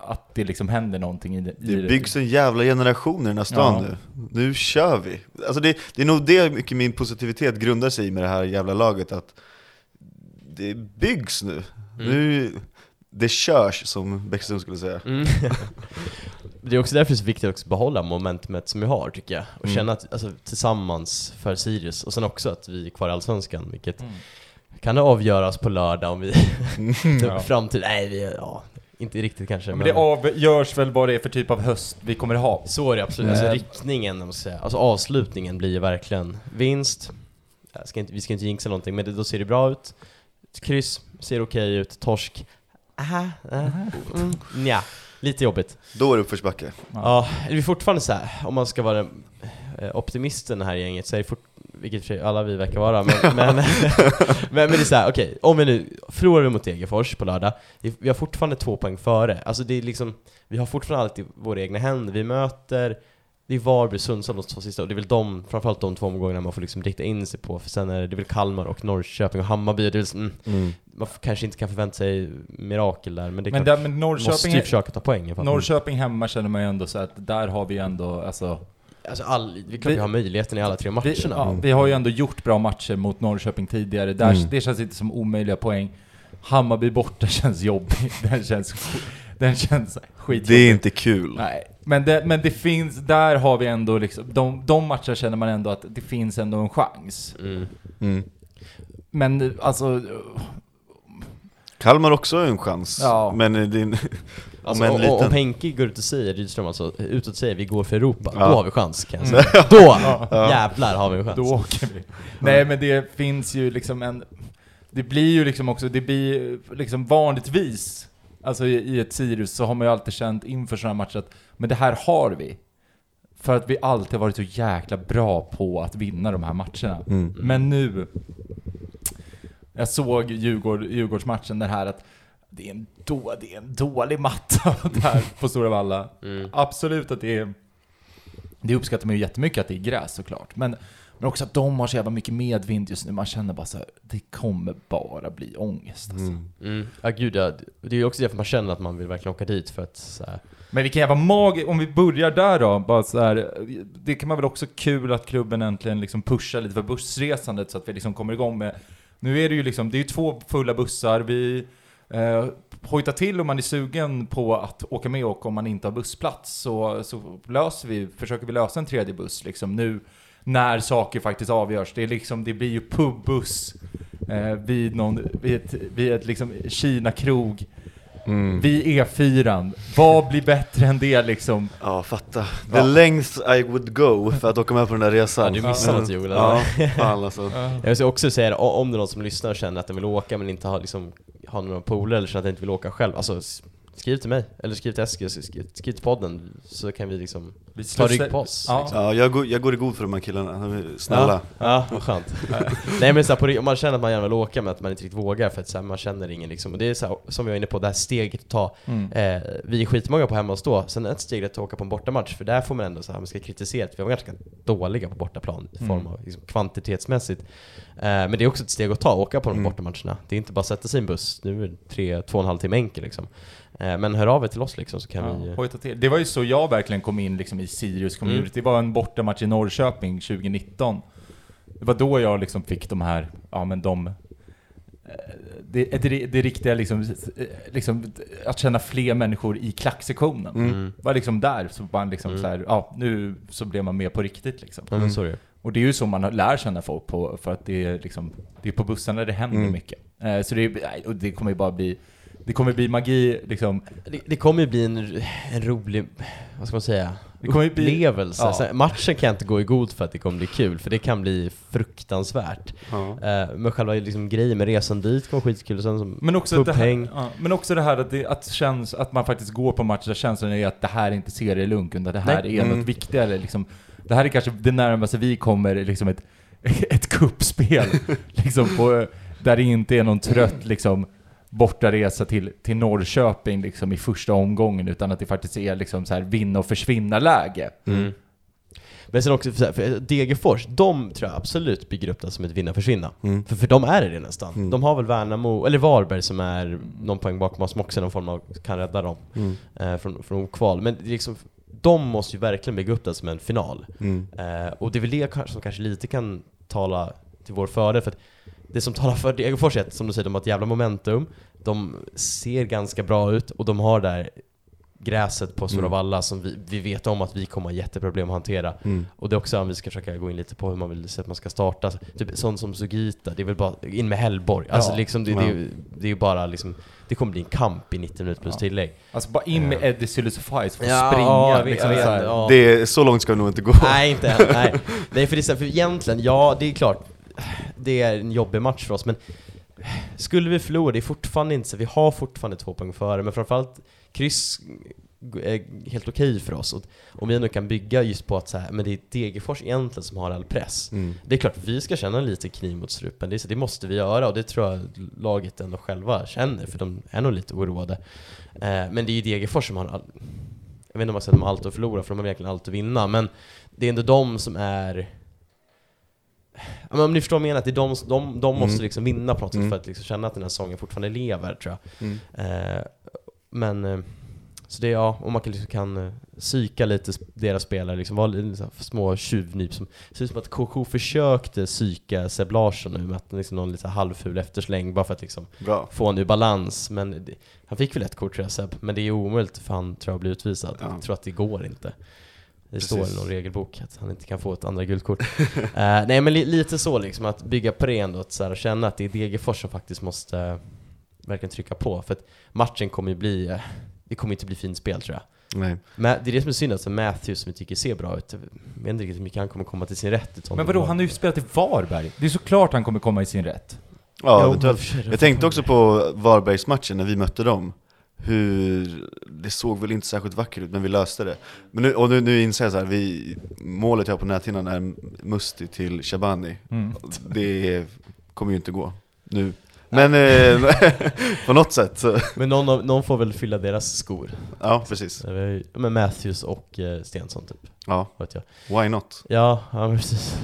att det liksom händer någonting i det. i Det byggs en jävla generation i den här stan Ja. nu. Nu kör vi! Alltså det, det är nog det mycket min positivitet grundar sig i med det här jävla laget, att det byggs nu. Mm. nu det körs, som Bäckström skulle säga. Mm. *laughs* det är också därför det är så viktigt att behålla momentumet som vi har tycker jag. Och Mm. känna att, alltså, tillsammans för Sirius, och sen också att vi är kvar i Allsvenskan, vilket Mm. kan det avgöras på lördag om vi... *laughs* Ja. Framtid, nej vi, ja, inte riktigt kanske Ja, men det avgörs väl vad det är för typ av höst vi kommer ha. Så är det absolut, alltså riktningen, om man ska säga. alltså avslutningen blir ju verkligen vinst, ska inte, vi ska inte jinxa någonting, men det, då ser det bra ut. Kryss, ser okej ut, torsk, aha, äh, mm, nja, lite jobbigt. Då är det uppförsbacke. Ja, är vi fortfarande så här, om man ska vara eh, optimisten i det här gänget, så är det fort, vilket i för alla vi verkar vara, men, *laughs* men, *laughs* men, men det är så här, okej, om vi nu förlorar vi mot Degerfors på lördag, vi vi har fortfarande två poäng före, alltså det är liksom, vi har fortfarande allt i våra egna händer, vi möter, det är Varberg, Sundsvall de två sista, och det är väl de, framförallt de två omgångarna man får liksom rikta in sig på, för sen är det, det är väl Kalmar och Norrköping och Hammarby, det är väl, mm, Mm. man kanske inte kan förvänta sig mirakel där, men det är Men, klart, där, men måste ju försöka ta poäng. Norrköping hemma känner man ju ändå så att där har vi ändå, alltså... Alltså all, det är klart Vi- vi har möjligheten i alla tre matcherna. Vi, ja, vi har ju ändå gjort bra matcher mot Norrköping tidigare. Där, Mm. Det känns inte som omöjliga poäng. Hammarby borta *laughs* känns jobbig. Den känns, den känns skitjobbig. Det är inte kul. Nej, men det, men det finns, där har vi ändå liksom, de, de matcherna känner man ändå att det finns ändå en chans. Mm. Mm. Men alltså, Kalmar också har en chans, Ja. men en, *laughs* Alltså, om en om, liten... om Henke går ut och säger, Rydström alltså, utåt och säger vi går för Europa, Ja. då har vi chans kan jag Mm. säga. *laughs* Då! Ja. Jävlar har vi en chans. då åker vi. Nej men det finns ju liksom en, det blir ju liksom också, det blir liksom vanligtvis, alltså i, i ett Sirius så har man ju alltid känt inför sådana här matcher att, men det här har vi. För att vi alltid varit så jäkla bra på att vinna de här matcherna. Mm. Men nu, jag såg Djurgård, Djurgårdsmatchen, den här att det är en, då, det är en dålig matta *laughs* där på Stora Valla. Mm. Absolut att det är... Det uppskattar man ju jättemycket att det är gräs såklart. Men, men också att de har så jävla mycket medvind just nu. Man känner bara så här, det kommer bara bli ångest alltså. Mm. Mm. Ja gud ja, det är ju också därför man känner att man vill verkligen åka dit för att så här, Men vilken jävla mag... Om vi börjar där då, bara så här, Det kan man väl också kul att klubben äntligen liksom pushar lite för bussresandet så att vi liksom kommer igång med... Nu är det ju liksom, det är ju två fulla bussar, vi... Eh, hojta till om man är sugen på att åka med och om man inte har bussplats så, så löser vi, försöker vi lösa en tredje buss liksom nu när saker faktiskt avgörs. Det, är liksom, det blir ju pubbuss eh, vid, någon, vid ett, vid ett liksom Kina-krog Mm. vid E4. Vad blir bättre än det liksom? Ja, fatta. The Ja. length I would go för att åka med på den där resan. Ja, du missade något, Joel, Ja, fan alltså. Jag vill också säga om det är någon som lyssnar och känner att den vill åka men inte har, liksom, har några polare eller känner att den inte vill åka själv, alltså skriv till mig, eller skriv till Eskil, skriv, skriv till podden, så kan vi liksom Vi ta rygg på oss. Ja. Liksom. Ja, jag går, jag går i god för de här killarna, de är snälla. Ja, ja vad skönt. *laughs* Nej men så här, på, om man känner att man gärna vill åka men att man inte riktigt vågar för att så här, man känner ingen liksom. Och det är så här, som jag var inne på, det här steget att ta. Mm. Eh, vi är skitmånga på hemma och stå, sen ett steg att åka på en bortamatch, för där får man ändå så här, man ska kritisera att vi var ganska dåliga på bortaplan i form Mm. av liksom, kvantitetsmässigt. Eh, men det är också ett steg att ta, åka på de Mm. bortamatcherna. Det är inte bara att sätta sig i en buss, nu är det tre, två och en halv timme enkel liksom. Eh, men hör av er till oss liksom så kan Ja, vi... hojta till. Det var ju så jag verkligen kom in liksom i Sirius community. Mm. Det var en bortamatch i Norrköping 2019. Det var då jag liksom fick de här, ja men de det, det, det riktiga liksom, eh, liksom, att känna fler människor i klacksektionen. Mm. Var liksom där, så man liksom Mm. så här, ja, nu så blev man med på riktigt liksom. Är det. Och det är ju så man lär känna folk på, för att det är liksom, det är på bussarna det händer Mm. mycket. Eh, så det, och det kommer ju bara bli, det kommer bli magi liksom. Det, det kommer ju bli en, en rolig, vad ska man säga, Det kommer ju bli- upplevelse. ja. Sen, matchen kan jag inte gå i god för att det kommer bli kul, för det kan bli fruktansvärt. Ja. Eh, men själva liksom, grejen med resan dit kommer vara skitkul, sen som Men också, det här, ja, men också det här att, det, att, känns, att man faktiskt går på matcher där känslan är att det här är inte serielunk, utan det här Nej. är Mm. något viktigare. Liksom. Det här är kanske det närmaste vi kommer liksom ett, *laughs* ett kuppspel *laughs* liksom på, där det inte är någon trött liksom, bortaresa till, till Norrköping liksom, i första omgången, utan att det faktiskt är liksom, så här, vinna och försvinna-läge. Mm. Men sen också, för, för Degerfors, de tror jag absolut bygger upp det som ett vinna-försvinna. Mm. För, för de är det nästan. Mm. De har väl Värnamo, eller Varberg som är någon poäng bakom oss, som också någon form av, kan rädda dem Mm. eh, från, från kval. Men liksom, de måste ju verkligen bygga upp det som en final. Mm. Eh, och det är väl det som kanske lite kan tala till vår fördel, för att det som talar för Degerfors är att, som du säger, de har ett jävla momentum, de ser ganska bra ut, och de har där gräset på Stora Mm. Som vi, vi vet om att vi kommer ha jätteproblem att hantera. Mm. Och det är också om vi ska försöka gå in lite på hur man vill se att man ska starta. Typ sånt som Sugita, det är väl bara in med Hellborg. Alltså Ja. liksom, det, det, är ju- det är ju bara liksom, det kommer bli en kamp i 90 minuter plus Ja. tillägg. Alltså bara in med Ja. Eddie Sylisofajs för att Ja, springa. ja, vet, liksom, vet, så här. ja. Det är, så långt ska vi nog inte gå. Nej, inte än. Nej. *laughs* nej, för det är så här, för egentligen, ja det är klart, det är en jobbig match för oss, men skulle vi förlora, det är fortfarande inte så, vi har fortfarande två poäng före, men framförallt kryss är helt okej för oss. Och om vi nu kan bygga just på att så här, men det är Degerfors egentligen som har all press. Mm. Det är klart vi ska känna lite kniv mot strupen, det, så, det måste vi göra och det tror jag laget ändå själva känner, för de är nog lite oroade. Eh, men det är ju Degerfors som har all, jag vet inte om man säger att de har allt att förlora, för de har verkligen allt att vinna, men det är ändå de som är men om ni förstår vad jag menar, att det är de, de, de måste Mm. liksom vinna på något sätt Mm. för att liksom känna att den här säsongen fortfarande lever, tror jag. Mm. Eh, men, eh, så det är ja, om man kan, liksom kan eh, psyka lite deras spelare, liksom vara här små tjuvnyp som, det ser ut som att KK försökte psyka Seb Larsson nu med att liksom någon lite halvful eftersläng bara för att liksom Bra. få honom ur balans, men det, han fick väl ett kort tror jag Seb, men det är omöjligt för han tror jag blir utvisad. Ja. Jag tror att det går inte. Det Precis. står i någon regelbok att han inte kan få ett andra guldkort. *laughs* Eh, nej men li, lite så liksom, att bygga på det ändå, att så här, känna att det är Degerfors som faktiskt måste eh, verkligen trycka på. För att matchen kommer ju bli, eh, det kommer inte bli fint spel tror jag. Nej. Men det är det som är synd, alltså Matthews som vi tycker ser bra ut, jag vet inte riktigt hur mycket han kommer komma till sin rätt Men vadå, han har ju spelat i Varberg. Det är såklart han kommer komma i sin rätt. Ja, Jo, men- *laughs* Jag tänkte också på Varbergsmatchen när vi mötte dem. Hur, det såg väl inte särskilt vackert ut, men vi löste det. Men nu, och nu, nu inser jag så här, vi, målet jag har på näthinnan är Musti till Shabani. Mm. Det kommer ju inte gå nu. Men eh, *laughs* på något sätt Men någon, någon får väl fylla deras skor. ja precis. Ju- Med Matthews och eh, Stensson typ, Ja, vet jag. why not? Ja, ja precis.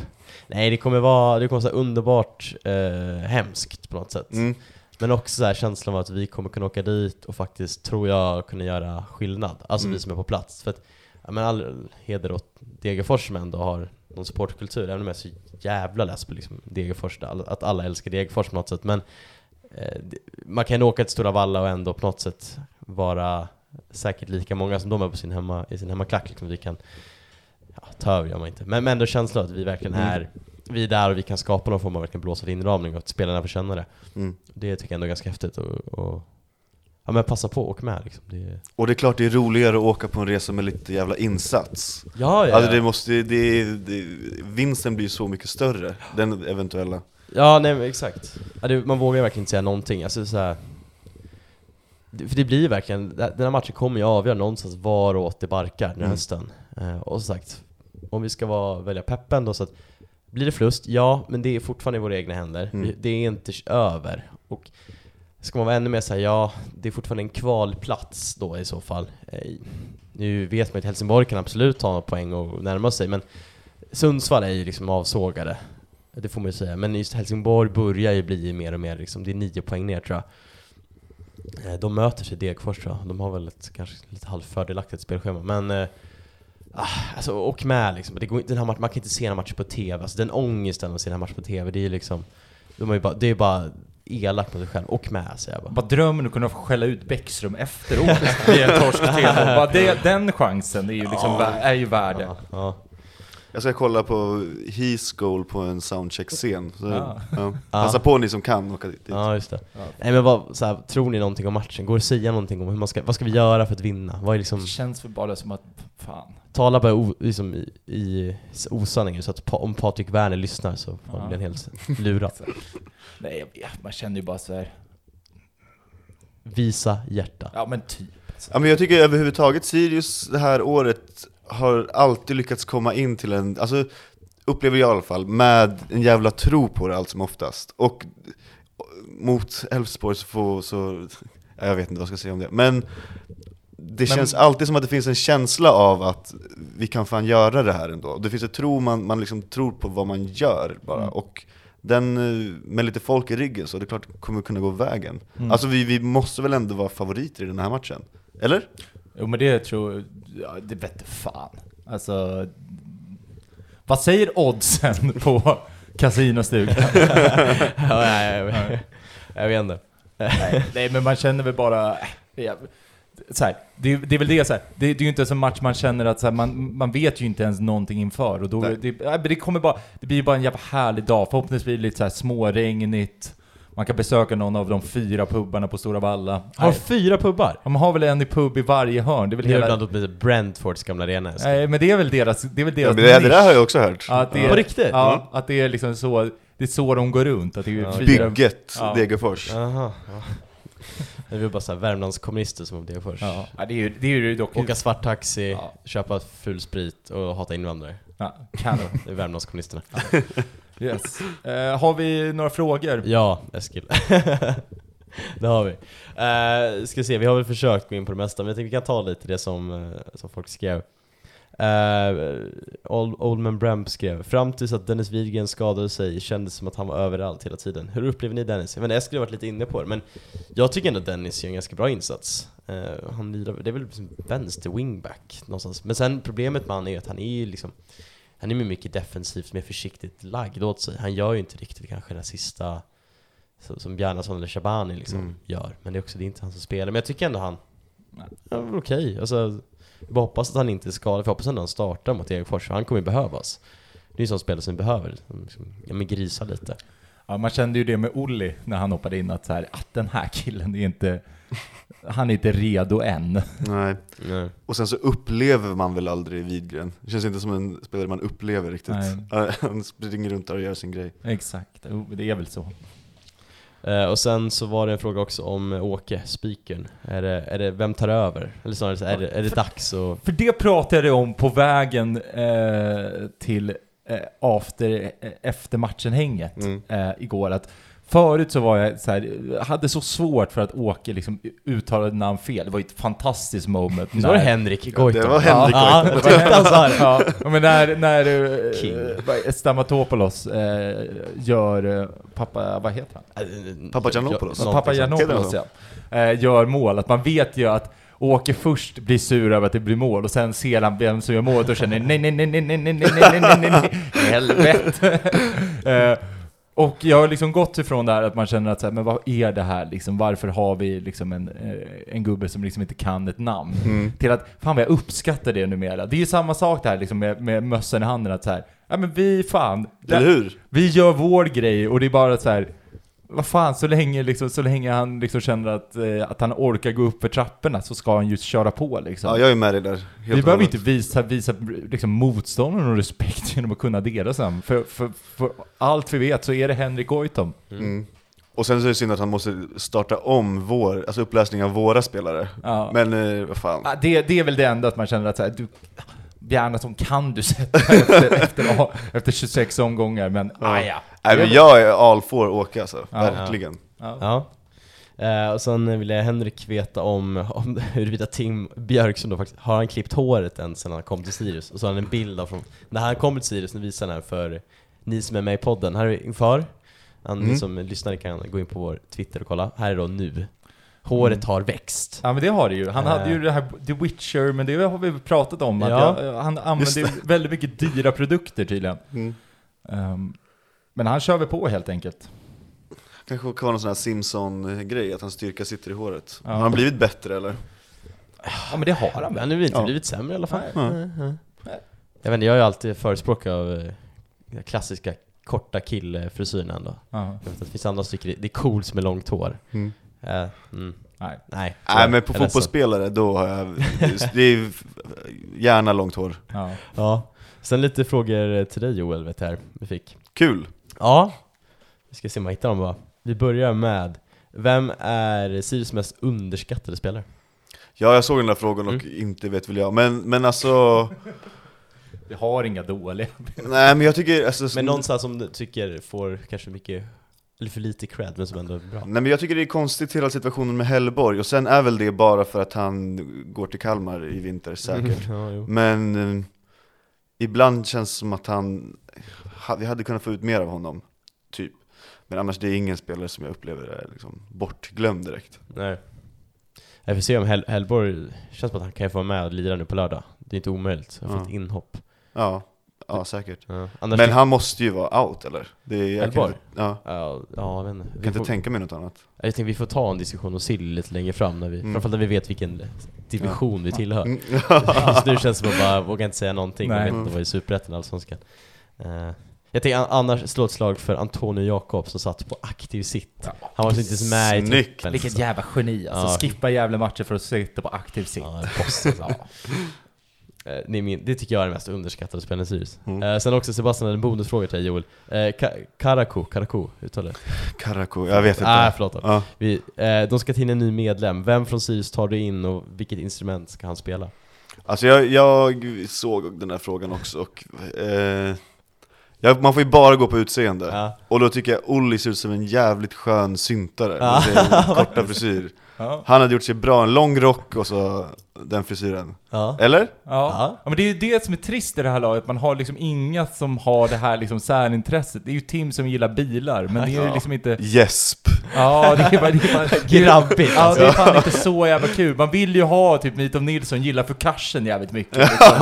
Nej det kommer vara, det kommer vara så underbart eh, hemskt på något sätt. Mm. Men också så här känslan av att vi kommer kunna åka dit och faktiskt, tror jag, kunna göra skillnad. Alltså Mm. vi som är på plats. För att, ja, men all heder åt Degerfors som ändå har någon supportkultur, även om jag är så jävla less på liksom Degerfors, att alla älskar Degerfors på något sätt. Men eh, man kan åka till Stora Valla och ändå på något sätt vara säkert lika många som de är på sin hemma, i sin hemmaklack. Liksom vi kan, ja, ta över gör man inte. Men, men ändå känslan av att vi verkligen Mm. Vi är där och vi kan skapa någon form av verkligen blåsad inramning och att spelarna får känna det. Mm. Det tycker jag ändå är ganska häftigt och, och ja men passa på och åka med liksom. Det, Och det är klart det är roligare att åka på en resa med lite jävla insats. ja, ja, Alltså det måste, det, det, vinsten blir så mycket större, den eventuella. ja nej men exakt. Ja, det, man vågar verkligen inte säga någonting. Alltså så här, för det blir verkligen, den här matchen kommer ju avgöra någonstans varåt det barkar den här Mm. hösten. Eh, och som sagt, om vi ska vara, välja peppen då så att blir det förlust, ja, men det är fortfarande i våra egna händer. Mm. Det är inte över. Och ska man vara ännu mer säga ja, det är fortfarande en kvalplats då i så fall. Eh, Nu vet man att Helsingborg kan absolut ta poäng och närma sig, men Sundsvall är ju liksom avsågade. Det får man ju säga. Men just Helsingborg börjar ju bli mer och mer liksom, det är nio poäng ner tror jag. Eh, De möter sig Degerfors tror jag. De har väl ett kanske lite halvfördelaktigt spelschema. Men eh, alltså åk med liksom. Det går, den här matchen, man kan inte se den här matchen på TV. Alltså den ångesten att se den här matchen på TV, det är ju liksom de ju bara, det är bara elak mot dig själv och med säger jag bara. Bara drömmen att kunna få skälla ut Bäckström efteråt *laughs* vid en torsk 3-0. Bara det, Den chansen är ju, liksom, Ja. är ju värd. Ja, ja. Jag ska kolla på He's Goal på en soundcheck-scen. Så, Ja. ja. *laughs* Passa på ni som kan åka dit. ja, just det. Ja. Nej men vad, så här, tror ni någonting om matchen? Går det att säga någonting om hur man ska, vad ska vi göra för att vinna? Vad är liksom, Det känns väl bara som att, fan. tala bara o, liksom i, i osanning så att pa, om Patrik Werner lyssnar så får Ja. han bli helt lurad. *laughs* Nej, man känner ju bara så här. Visa hjärta. ja men typ. Ja, men jag tycker överhuvudtaget Sirius det här året har alltid lyckats komma in till en, alltså upplever jag i alla fall, med en jävla tro på det allt som oftast. Och mot Elfsborg så får, så, ja, jag vet inte vad jag ska säga om det, men det Men- känns alltid som att det finns en känsla av att vi kan fan göra det här ändå. Det finns en tro, man, man liksom tror på vad man gör bara. Mm. Och den, eh, med lite folk i ryggen så det är klart kommer kunna gå vägen. Mm. Alltså vi, vi måste väl ändå vara favoriter i den här matchen? Eller? Jo men det tror ja, det vete fan. Alltså, vad säger oddsen *laughs* på kasinostugan? *laughs* ja, nej, jag, jag, jag vet inte. nej, nej men man känner väl bara, ja, så här, det, det är väl det så här, det, det är ju inte en match man känner att så här, man, man vet ju inte ens någonting inför och då, det, det kommer bara, det blir ju bara en jävla härlig dag, förhoppningsvis blir det lite så här småregnigt, man kan besöka någon av de fyra pubarna på Stora Valla. Har fyra pubbar? De har väl en i pub i varje hörn, det är väl Det är hela... bland annat Brentfords gamla arena. Nej men det är väl deras, det är väl Ja, deras men det, det där har jag också hört. Ja, att det är, På riktigt? Ja, att det är liksom så, det är så de går runt. Att det är Ja. fyra, Bygget, Ja. Degerfors. Aha, ja. Det är bara såhär Värmlandskommunister som om det först. Ja, ja, det är ju det är ju dock... Åka svart taxi, Ja. köpa ful sprit och hata invandrare. Ja, kanon. Det är Värmlandskommunisterna. *laughs* Yes. Eh, har vi några frågor? Ja, Eskil. *laughs* det har vi. Uh, ska se, vi har väl försökt gå in på det mesta, men jag tänkte vi kan ta lite det som, eh, som folk skrev. Uh, Old, Oldman Bramp skrev Fram tills att Dennis Widgren skadade sig kändes som att han var överallt hela tiden. Hur upplever ni Dennis? Jag menar Eskil har varit lite inne på det, men jag tycker ändå att Dennis gör en ganska bra insats. Uh, han lirar, det är väl liksom vänster wingback någonstans. Men sen problemet med han är att han är ju liksom han är mycket defensivt, mer försiktigt lagd åt sig. Han gör ju inte riktigt kanske den sista som Bjarnason eller Shabani liksom Mm. gör. Men det är också det är inte han som spelar. Men jag tycker ändå han Ja, okej. Alltså, jag bara hoppas att han inte är skadad, för jag hoppas ändå han startar mot Degerfors, för han kommer ju behövas. Det är ju en sån spelare som behöver, som liksom, ja men grisa lite. Ja, man kände ju det med Olli när han hoppade in, att, så här, att den här killen är inte... Han är inte redo än. Nej. Nej. Och sen så upplever man väl aldrig Widgren. Det känns inte som en spelare man upplever riktigt. Nej. Han springer runt där och gör sin grej. Exakt, det är väl så. Eh, och sen så var det en fråga också om Åke, spiken. Är det, är det, vem tar över? Eller snarare, så är det, är det dags att... För det pratade jag om på vägen eh, till eh, after, eh, efter matchen-hänget Mm. eh, igår. Att förut så var jag så här, hade så svårt för att Åke liksom uttalade namn fel. Det var ju ett fantastiskt moment. Var det Henrik Goitom? det var Henrik ja, Goitom. Ja, sa det. Ja, men när, när eh, King. Stamatopoulos eh, gör eh, pappa, vad heter han? Eh. Ja, Pappa någonting sånt. Janopoulos ja. Eh, gör mål. Att man vet ju att Åke först blir sur över att det blir mål och sen ser han vem som gör målet och känner nej, nej, nej, nej, nej, nej, nej, nej, nej, nej, nej, helvete. Och jag har liksom gått ifrån det här att man känner att så här, men vad är det här liksom? Varför har vi liksom en, eh, en gubbe som liksom inte kan ett namn? Mm. Till att, fan vad jag uppskattar det numera. Det är ju samma sak där liksom med, med mössan i handen att så här, ja men vi fan, Eller hur? vi gör vår grej och det är bara så här. Vad fan, så länge, liksom, så länge han liksom känner att, eh, att han orkar gå upp för trapporna så ska han ju köra på liksom. Ja, jag är med dig där. Vi behöver inte visa, visa liksom, motståndaren och respekt *laughs* genom att kunna deras namn. För, för, för allt vi vet så är det Henrik Goitom. Mm. Och sen så är det synd att han måste starta om vår, alltså uppläsning av våra spelare. Ja. Men eh, vad fan. Det, det är väl det enda att man känner att så här, du, Bjarnason kan du sätta *laughs* efter, efter, efter 26 omgångar, men Ja. ah, ja. Nej, men jag är all for Åke alltså, Ja. verkligen. Ja. Ja. Eh, och sen ville Henrik veta om, om *laughs* huruvida Tim Björksson då faktiskt, har han klippt håret än sen han kom till Sirius? Och så har han en bild av från, när han kom till Sirius, nu visar han här för ni som är med i podden, här är inför. Han, Mm. Ni som lyssnare kan gå in på vår Twitter och kolla, här är då nu. Håret Mm. har växt. Ja men det har det ju. Han Eh. hade ju det här The Witcher, men det har vi pratat om. Att Ja. jag, han använder ju väldigt mycket dyra produkter tydligen. Mm. Ehm, men han kör väl på helt enkelt. Kanske kan vara någon sån här Simpson-grej, att hans styrka sitter i håret. Ja. Har han blivit bättre eller? Ja men det har han Han väl? har väl inte Ja. blivit sämre i alla fall. Nej. Nej, nej. Jag vet inte, jag är ju alltid förespråkare av eh, den klassiska korta killfrisyren ändå. Ja. Jag vet att det finns andra som tycker det- det är coolt med långt hår. Mm. Eh, mm. Nej. Nej, Nej men på fotbollsspelare, då har jag, det är gärna långt hår. Ja. Ja. Sen lite frågor till dig Joel, vet jag här, vi fick. Kul! Ja, vi ska se om jag hittar dem bara. Vi börjar med, vem är Sirius mest underskattade spelare? Ja, jag såg den där frågan och Mm. inte vet väl jag, men, men alltså Vi har inga dåliga. Nej men jag tycker, alltså, Men någonstans som du tycker får kanske mycket, eller för lite cred, men som ändå är bra. Nej men jag tycker det är konstigt hela situationen med Hellborg, och sen är väl det bara för att han går till Kalmar i vinter *laughs* säkert ja. Men eh, ibland känns det som att han, ha, vi hade kunnat få ut mer av honom, typ Men annars det är ingen spelare som jag upplever är liksom bortglömd direkt Nej. Jag får se om Hell Hellborg, känns som att han kan få vara med och lira nu på lördag. Det är inte omöjligt, att få Ja. ett inhopp. Ja, ja säkert Ja. Annars Men han måste ju vara out eller? Det är, jag kan ja, Ja, ja, jag vet inte. jag kan får, inte tänka mig något annat jag tänkte vi får ta en diskussion om Sill lite längre fram, när vi, Mm. framförallt när vi vet vilken division vi tillhör. Mm. *laughs* Just nu känns det som att bara vågar inte säga någonting, jag Nej. vet inte vad i Superettan eller Allsvenskan. Uh, jag tänker an- annars slå ett slag för Antonio Jakob som satt på aktiv sitt. Han var inte ens med i Snyggt. truppen. Vilket jävla geni alltså. Ja. Skippa jävla matcher för att sitta på aktiv sitt. Ja, boss alltså. *laughs* Eh, det, är min, det tycker jag är den mest underskattade spelaren i Sirius. Mm. Eh, sen också Sebastian, en bonusfråga till dig Joel. Uh, Ka- Karaku, Karaku, uttalar det? Karaku, jag vet inte Nej, förlåt. då. Vi, eh, de ska ta in en ny medlem. Vem från Sirius tar du in och vilket instrument ska han spela? Alltså jag, jag såg den här frågan också och eh, jag, man får ju bara gå på utseende Ja. Och då tycker jag Olli ser ut som en jävligt skön syntare Ja. med sin *laughs* korta frisyr Ja. Han hade gjort sig bra, en lång rock och så den frisyren Ja. Eller? Ja. Ja. men det är ju det som är trist i det här laget, man har liksom inga som har det här liksom särintresset. Det är ju Tim som gillar bilar, men det är ju Ja. liksom inte... Gäsp! Ja, det är bara... Det är bara *laughs* Grabbigt Ja, alltså. det är fan inte så jävla kul. Man vill ju ha typ Mitov Nilsson gillar för Karsen jävligt mycket liksom.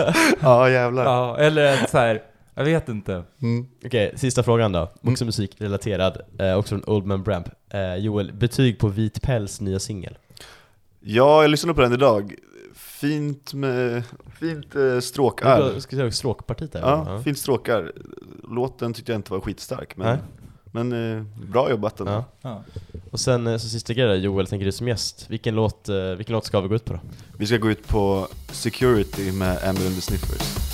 *laughs* Ja jävlar Ja, eller så här. Jag vet inte. mm. Okej, sista frågan då. Också musikrelaterad, eh, också från Old Man Bramp. Eh, Joel, betyg på Vit Päls nya singel? Ja, jag lyssnade på den idag Fint med, fint eh, stråkar Jag ska säga stråkpartiet där. Ja, fint stråkar Låten tyckte jag inte var skitstark men, Nej. men eh, bra jobbat ändå Ja. Ja. Och sen eh, så sista grejen Joel, tänker du som gäst. Vilken låt, eh, vilken låt ska vi gå ut på då? Vi ska gå ut på Security med Amber and the Sniffers